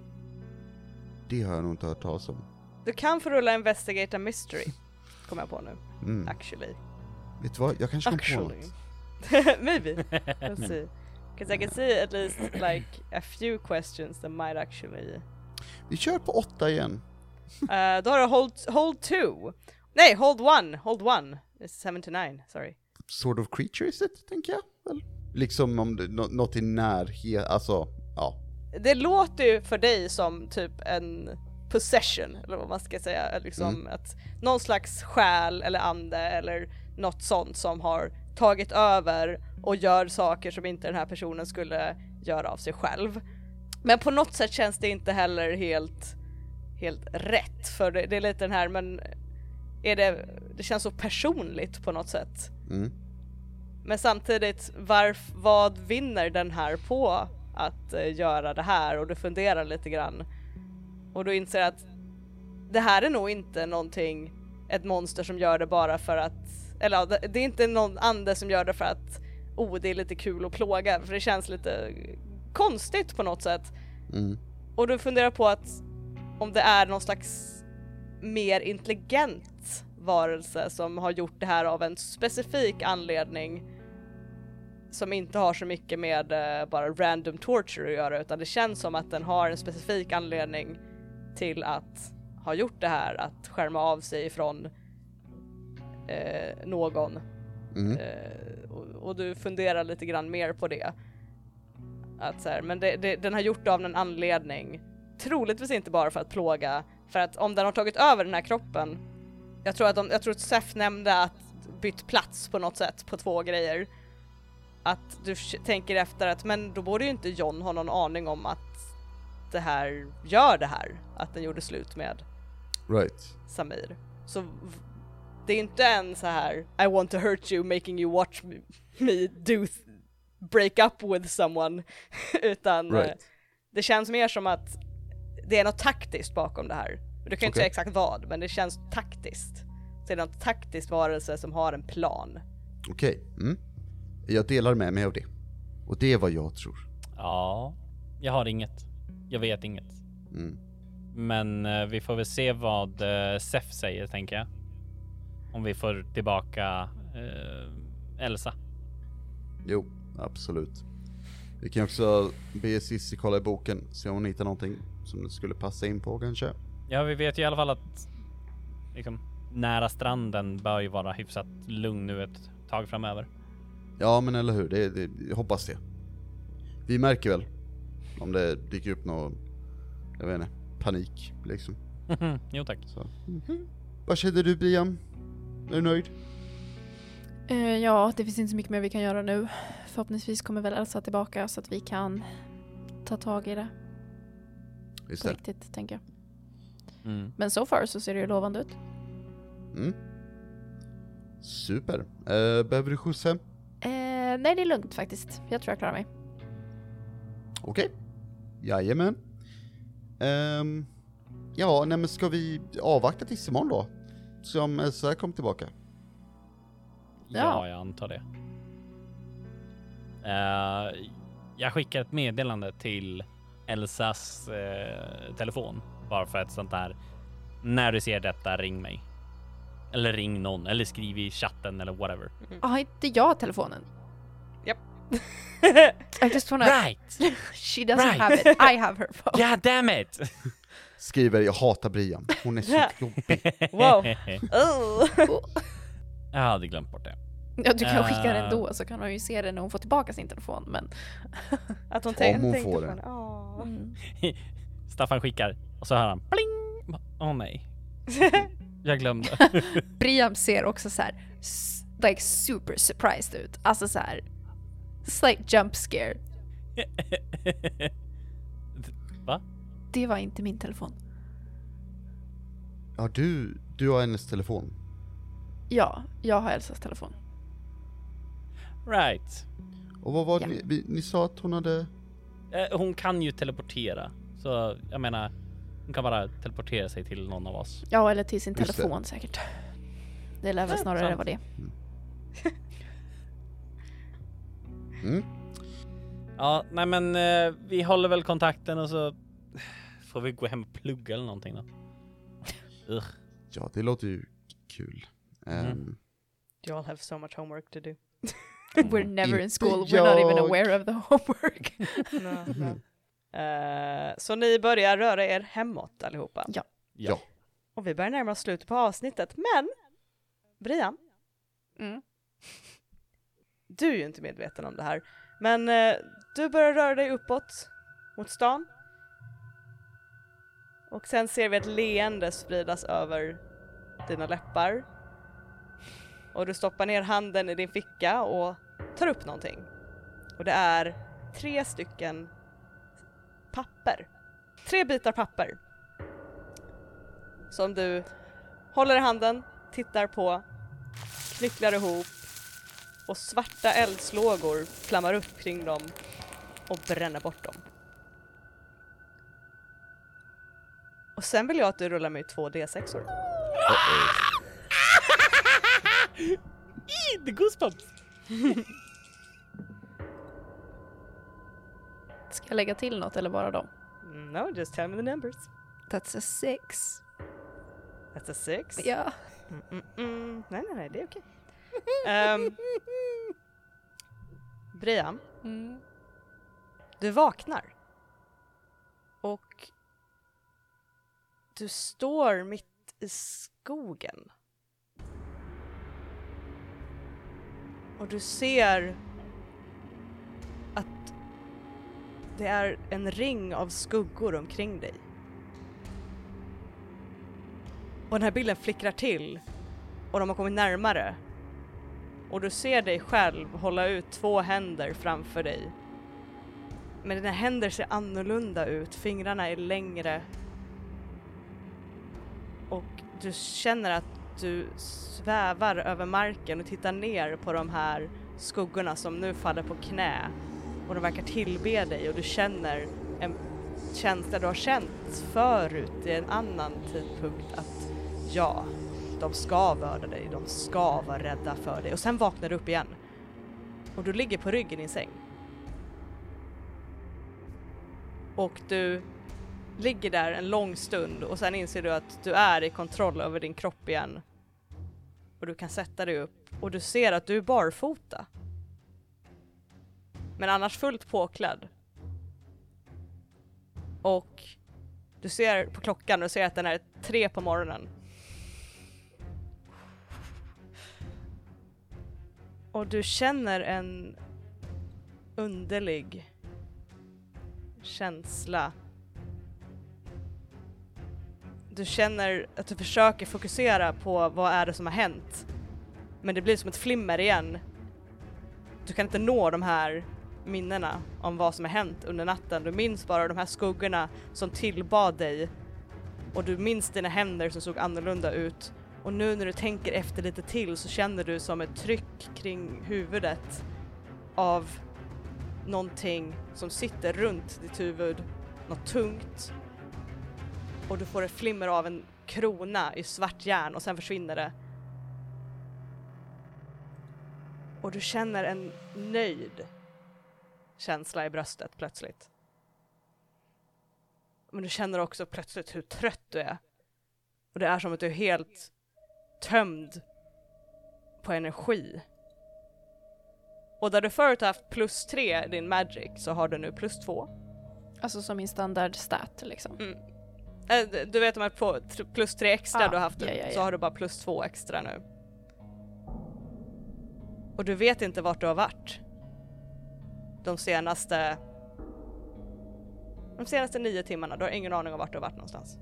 det har jag nog inte hört talas om. Du kan få rulla Investigate a Mystery. Kommer jag på nu. Mm. Actually. Vet du vad, jag kanske kom på Actually. något. Maybe. Let's see. Because I can see at least like a few questions that might actually... Vi kör på åtta igen. Uh, då har du hold, hold two. Nej, hold one. Hold one. It's seven to nine, sorry. Sort of creature is it, tänker jag väl? Liksom om det, nå- något i närhet, alltså, ja. Det låter ju för dig som typ en possession, eller vad man ska säga, liksom Mm. att någon slags själ eller ande eller något sånt som har tagit över och gör saker som inte den här personen skulle göra av sig själv. Men på något sätt känns det inte heller helt, helt rätt för det, det är lite den här men är det, det känns så personligt på något sätt. Mm. Men samtidigt, varf, vad vinner den här på att eh, göra det här? Och du funderar lite grann. Och du inser att det här är nog inte någonting, ett monster som gör det bara för att, eller ja, det, det är inte någon ande som gör det för att oh det är lite kul att plåga, för det känns lite konstigt på något sätt. Mm. Och du funderar på att om det är någon slags mer intelligent varelse som har gjort det här av en specifik anledning som inte har så mycket med eh, bara random torture att göra utan det känns som att den har en specifik anledning till att ha gjort det här, att skärma av sig från eh, någon Mm. Eh, och, och du funderar lite grann mer på det. Att så här, men det, det, den har gjort det av en anledning. Troligtvis inte bara för att plåga, för att om den har tagit över den här kroppen. Jag tror att, de, jag tror att Sef nämnde att bytt plats på något sätt på två grejer. Att du tänker efter att men då borde ju inte John ha någon aning om att det här gör det här. Att den gjorde slut med Right. Samir. Så det är inte en så här I want to hurt you making you watch me, do break up with someone utan eh, Right. det känns mer som att det är något taktiskt bakom det här. Du kan ju inte Okej. säga exakt vad, men det känns taktiskt. Så det är något taktiskt varelse som har en plan. Okej. Mm. Jag delar med mig av det. Och det är vad jag tror. Ja, jag har inget. Jag vet inget. Mm. Men eh, vi får väl se vad eh, Sef säger, tänker jag. Om vi får tillbaka eh, Elsa. Jo, absolut. Vi kan också be Cissi kolla i boken, se om hon hittar någonting som det skulle passa in på kanske. Ja, vi vet ju i alla fall att liksom, nära stranden bör ju vara hyfsat lugn nu ett tag framöver. Ja men eller hur, det, det, jag hoppas det. Vi märker väl om det dyker upp någon, jag vet inte, panik liksom. jo tack. Så. Vad kände du Brian? Är du nöjd? Eh, ja, det finns inte så mycket mer vi kan göra nu. Förhoppningsvis kommer väl Elsa tillbaka så att vi kan ta tag i det Just på det. riktigt, tänker jag. Mm. Men so far så ser det ju lovande ut. Mm. Super. Eh, behöver du skjuts hem? Eh, nej, det är lugnt faktiskt. Jag tror jag klarar mig. Okej. Jajamän. Ehm, ja, nej men ska vi avvakta tills imorgon då? Se om Elsa kommer tillbaka. Ja, Ja. jag antar det. Eh, jag skickar ett meddelande till Elsas eh, telefon bara för ett sånt där. När du ser detta, ring mig. Eller ring någon eller skriv i chatten eller whatever. Har inte jag telefonen? Japp. I just wanna... Right! She doesn't Right. have it. I have her phone. God damn it! Skriver, jag hatar Brian. Hon är så Ja. jobbig. Wow. Oh. jag hade glömt bort det. Ja, du kan skicka den Eh. ändå så kan hon ju se det när hon får tillbaka sin telefon. Men Att hon Om tänkte hon får på den. Åh. mm. Staffan skickar och så hör han pling! Åh nej, jag glömde. Briam ser också så här, like super surprised ut. Alltså så här, slight jump scare. Va? Det var inte min telefon. Ja, du, du har hennes telefon. Ja, jag har Elsas telefon. Right. Och vad var det Ja. ni, vi, ni sa att hon hade... Eh, Hon kan ju teleportera, så jag menar, hon kan bara teleportera sig till någon av oss. Ja, eller till sin Just det. telefon säkert. Det lär väl Ja, snarare sant. vara det. Mm? Ja, nej men eh, vi håller väl kontakten och så får vi gå hem och plugga eller någonting då. Ugh. Ja, det låter ju kul. Ehm, Mm. You all have so much homework to do. We're never in Inte school, we're not even aware of the homework. No, no. Eh, så ni börjar röra er hemåt allihopa. Ja. Ja. Och vi börjar närma oss slutet på avsnittet, men Brian, Mm. du är ju inte medveten om det här, men eh, du börjar röra dig uppåt mot stan. Och sen ser vi ett leende spridas över dina läppar. Och du stoppar ner handen i din ficka och tar upp någonting. Och det är tre stycken papper. Tre bitar papper. Som du håller i handen, tittar på, knycklar ihop och svarta eldslågor flammar upp kring dem och bränner bort dem. Och sen vill jag att du rullar mig två D6or. The goosebumps! Ska jag lägga till något eller bara dem? No, just tell me the numbers. That's a six. That's a six. Ja. Mm, mm, mm. Nej, nej, nej, det är okej. Ehm, Brian, Mm. du vaknar. Och du står mitt i skogen. Och du ser att det är en ring av skuggor omkring dig. Och den här bilden flickrar till och de har kommit närmare. Och du ser dig själv hålla ut två händer framför dig. Men dina händer ser annorlunda ut, fingrarna är längre. Och du känner att du svävar över marken och tittar ner på de här skuggorna som nu faller på knä. Och de verkar tillbe dig och du känner en känsla du har känt förut i en annan tidpunkt att ja, de ska vörda dig, de ska vara rädda för dig. Och sen vaknar du upp igen. Och du ligger på rygg i din säng. Och du ligger där en lång stund och sen inser du att du är i kontroll över din kropp igen. Och du kan sätta dig upp och du ser att du är barfota. Men annars fullt påklädd. Och du ser på klockan och ser att den är tre på morgonen. Och du känner en underlig känsla. Du känner att du försöker fokusera på vad är det som har hänt. Men det blir som ett flimmer igen. Du kan inte nå de här minnena om vad som har hänt under natten. Du minns bara de här skuggorna som tillbad dig. Och du minns dina händer som såg annorlunda ut. Och nu när du tänker efter lite till så känner du som ett tryck kring huvudet av någonting som sitter runt ditt huvud. Något tungt. Och du får ett flimmer av en krona i svart järn och sen försvinner det. Och du känner en nöjd känsla i bröstet plötsligt. Men du känner också plötsligt hur trött du är. Och det är som att du är helt tömd på energi. Och där du förut har haft plus tre i din magic så har du nu plus två. Alltså som min standard stat liksom. Äh, d- du vet de här plus tre extra Ah, du har haft ja, nu, ja, så ja. har du bara plus två extra nu. Och du vet inte vart du har varit. De senaste... De senaste nio timmarna, du har ingen aning om vart du har varit någonstans.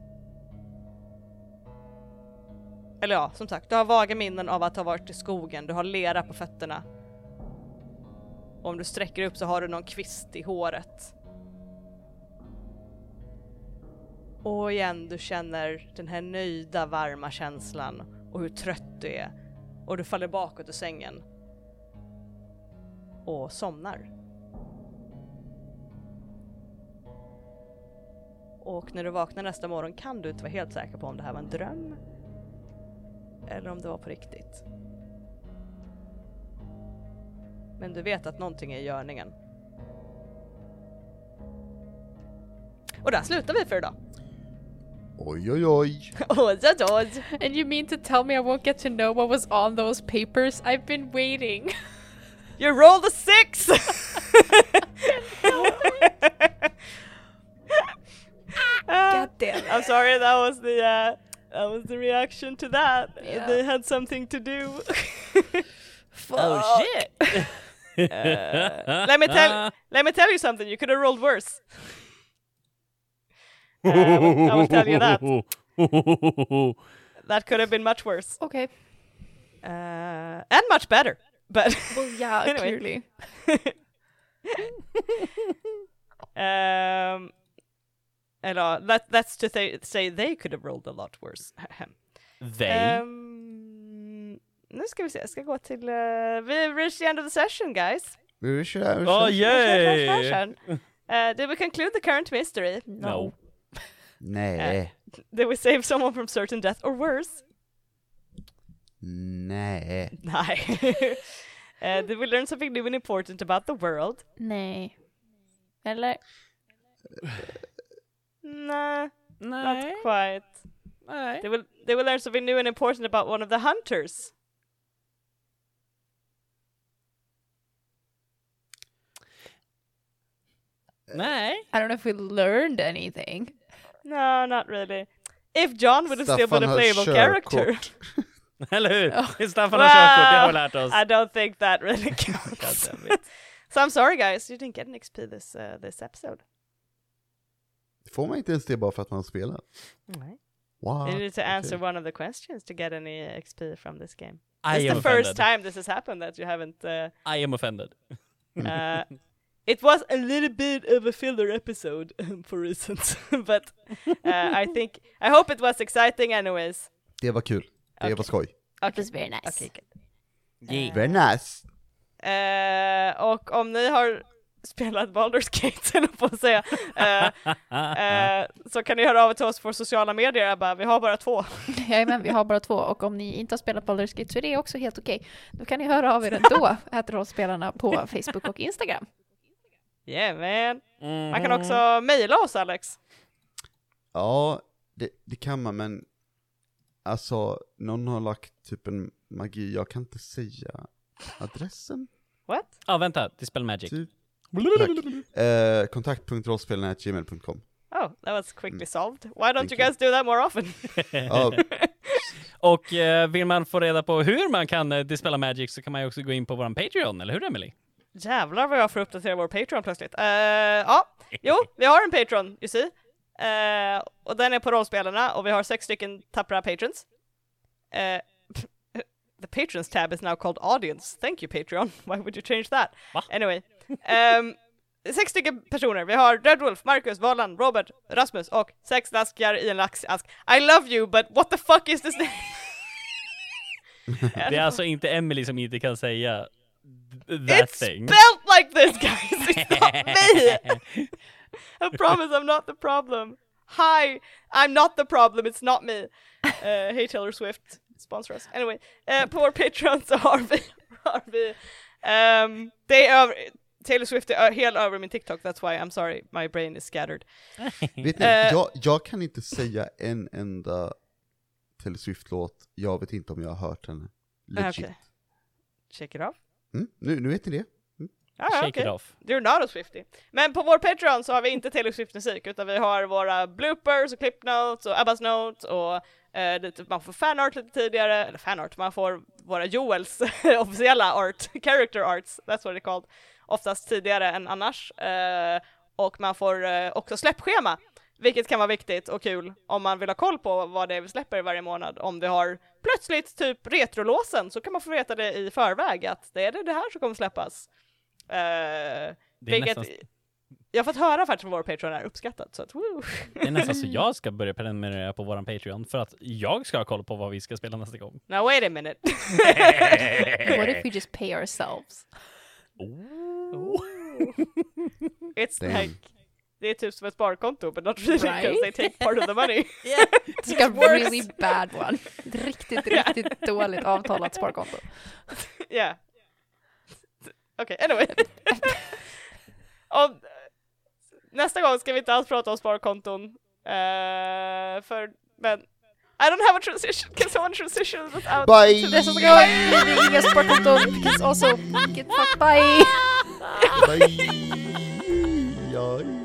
Eller ja, som sagt, du har vaga minnen av att ha varit i skogen, du har lera på fötterna. Och om du sträcker upp så har du någon kvist i håret. Och igen, du känner den här nöjda, varma känslan och hur trött du är. Och du faller bakåt i sängen. Och somnar. Och när du vaknar nästa morgon kan du inte vara helt säker på om det här var en dröm. Eller om det var på riktigt. Men du vet att någonting är i görningen. Och där slutar vi för idag. Oj oj oj. Oj, oj, oj. And you mean to tell me I won't get to know what was on those papers? I've been waiting. You rolled a six! Damn I'm sorry, that was the uh, that was the reaction to that. Yeah. They had something to do. Oh shit! Uh, let me tell let me tell you something. You could have rolled worse. Uh, I, will, I will tell you that. That could have been much worse Okay. uh, and much better. But Well, yeah, clearly. um, eller that, that's to th- say they could have rolled a lot worse. They? um, nu ska vi se, jag ska gå till... Uh, we reached the end of the session guys. Vi kör, vi Oh kör. yay! Session. Uh, did we conclude the current mystery? No. Nej. Did we save someone from certain death or worse? Nej. Nej. uh, did we learn something new and important about the world? Nej. Eller? Nah, Nej. not quite. Nej. They will, they will learn something new and important about one of the hunters. Nej. I don't know if we learned anything. No, not really. If John would have still been a playable character. Eller hur? Ja. Staffan har körkort, det har vi lärt oss. I don't think that really counts. God damn it. so I'm sorry guys, you didn't get an XP this uh, this episode. Får man inte ens det bara för att man spelar? Nej. Wow. You need to answer okej. one of the questions to get any XP from this game. I It's am the first offended. time this has happened that you haven't. Uh, I am offended. uh, it was a little bit of a filler episode for reasons, but uh, I think I hope it was exciting anyways. Det var kul. Det Okej. var skoj. It was very nice. Okay, good. Yeah. Very nice. Eh, och om ni har spelat Baldur's Gate, eller på att säga, eh, eh, så kan ni höra av er till oss på sociala medier. Jag bara, vi har bara två. Jajamän, vi har bara två och om ni inte har spelat Baldur's Gate så är det också helt okej. Då kan ni höra av er ändå, att rollspelarna på Facebook och Instagram. Yeah man. Man kan Mhm. också mejla oss Alex. Ja, det, det kan man, men alltså, någon har lagt typ en magi, jag kan inte säga adressen. What? Ja, vänta. Dispel Magic. Typ. Tack. Eh, kontakt.rollspelarna.gmail.com Oh, that was quickly solved. Why don't Thank you you. guys do that more often? Ja, Och eh, vill man få reda på hur man kan eh, dispela Magic så kan man ju också gå in på våran Patreon, eller hur Emily? Jävlar vad jag får uppdatera vår Patreon plötsligt. Eh, ja, jo, vi har en Patreon, you see. Eh, och den är på rollspelarna och vi har sex stycken tappra patrons. Eh, the patrons tab is now called audience. Thank you Patreon. Why would you change that? Va? Anyway. Um, sex stycken personer. Vi har Red Wolf, Marcus, Valan, Robert, Rasmus och sex laskar i en laxask. I love you but what the fuck is this name? Det är alltså inte Emily som inte kan säga th- that It's thing. spelled like this guys! It's not me! I promise I'm not the problem. Hi, I'm not the problem, it's not me. Uh, hey Taylor Swift, sponsor us. Anyway, uh, på vår Patreon så har vi, har vi um, det är över, Taylor Swift är helt över min TikTok, that's why I'm sorry, my brain is scattered. Vet ni, Eh. jag, jag kan inte säga en enda Taylor Swift-låt, jag vet inte om jag har hört henne. Legit. Okej. Check it off. Mm, nu, nu vet ni det. Ah, ja, Shake okej. it off. You're not a Swiftie. Men på vår Patreon så har vi inte Taylor Swift musik utan vi har våra bloopers och clip notes och Abbas notes och eh, det, man får fanart lite tidigare, eller fanart, man får våra Joels officiella art, character arts, that's what it's called, oftast tidigare än annars. Eh, och man får eh, också släppschema, vilket kan vara viktigt och kul om man vill ha koll på vad det är vi släpper varje månad. Om vi har plötsligt typ retrolåsen så kan man få veta det i förväg att det är det, det här som kommer släppas. Eh, Det är, vilket nästan, jag har fått höra faktiskt från vår Patreon är uppskattat, så att woo. det är nästan så jag ska börja prenumerera på våran Patreon för att jag ska ha koll på vad vi ska spela nästa gång. Now wait a minute. What if we just pay ourselves? Oh. It's Damn. like, det är typ som ett sparkonto, but not really because Right? they take part of the money. It's like a worse. really bad one. Riktigt, riktigt dåligt avtalat sparkonto. yeah. Okej, anyway. Och, nästa gång ska vi inte alls prata om sparkonton. eh, för, men I don't have a transition, can someone transition without Bye! Nästa gång blir det inga sparkonton, because also, get fucked, bye! Bye! Ja.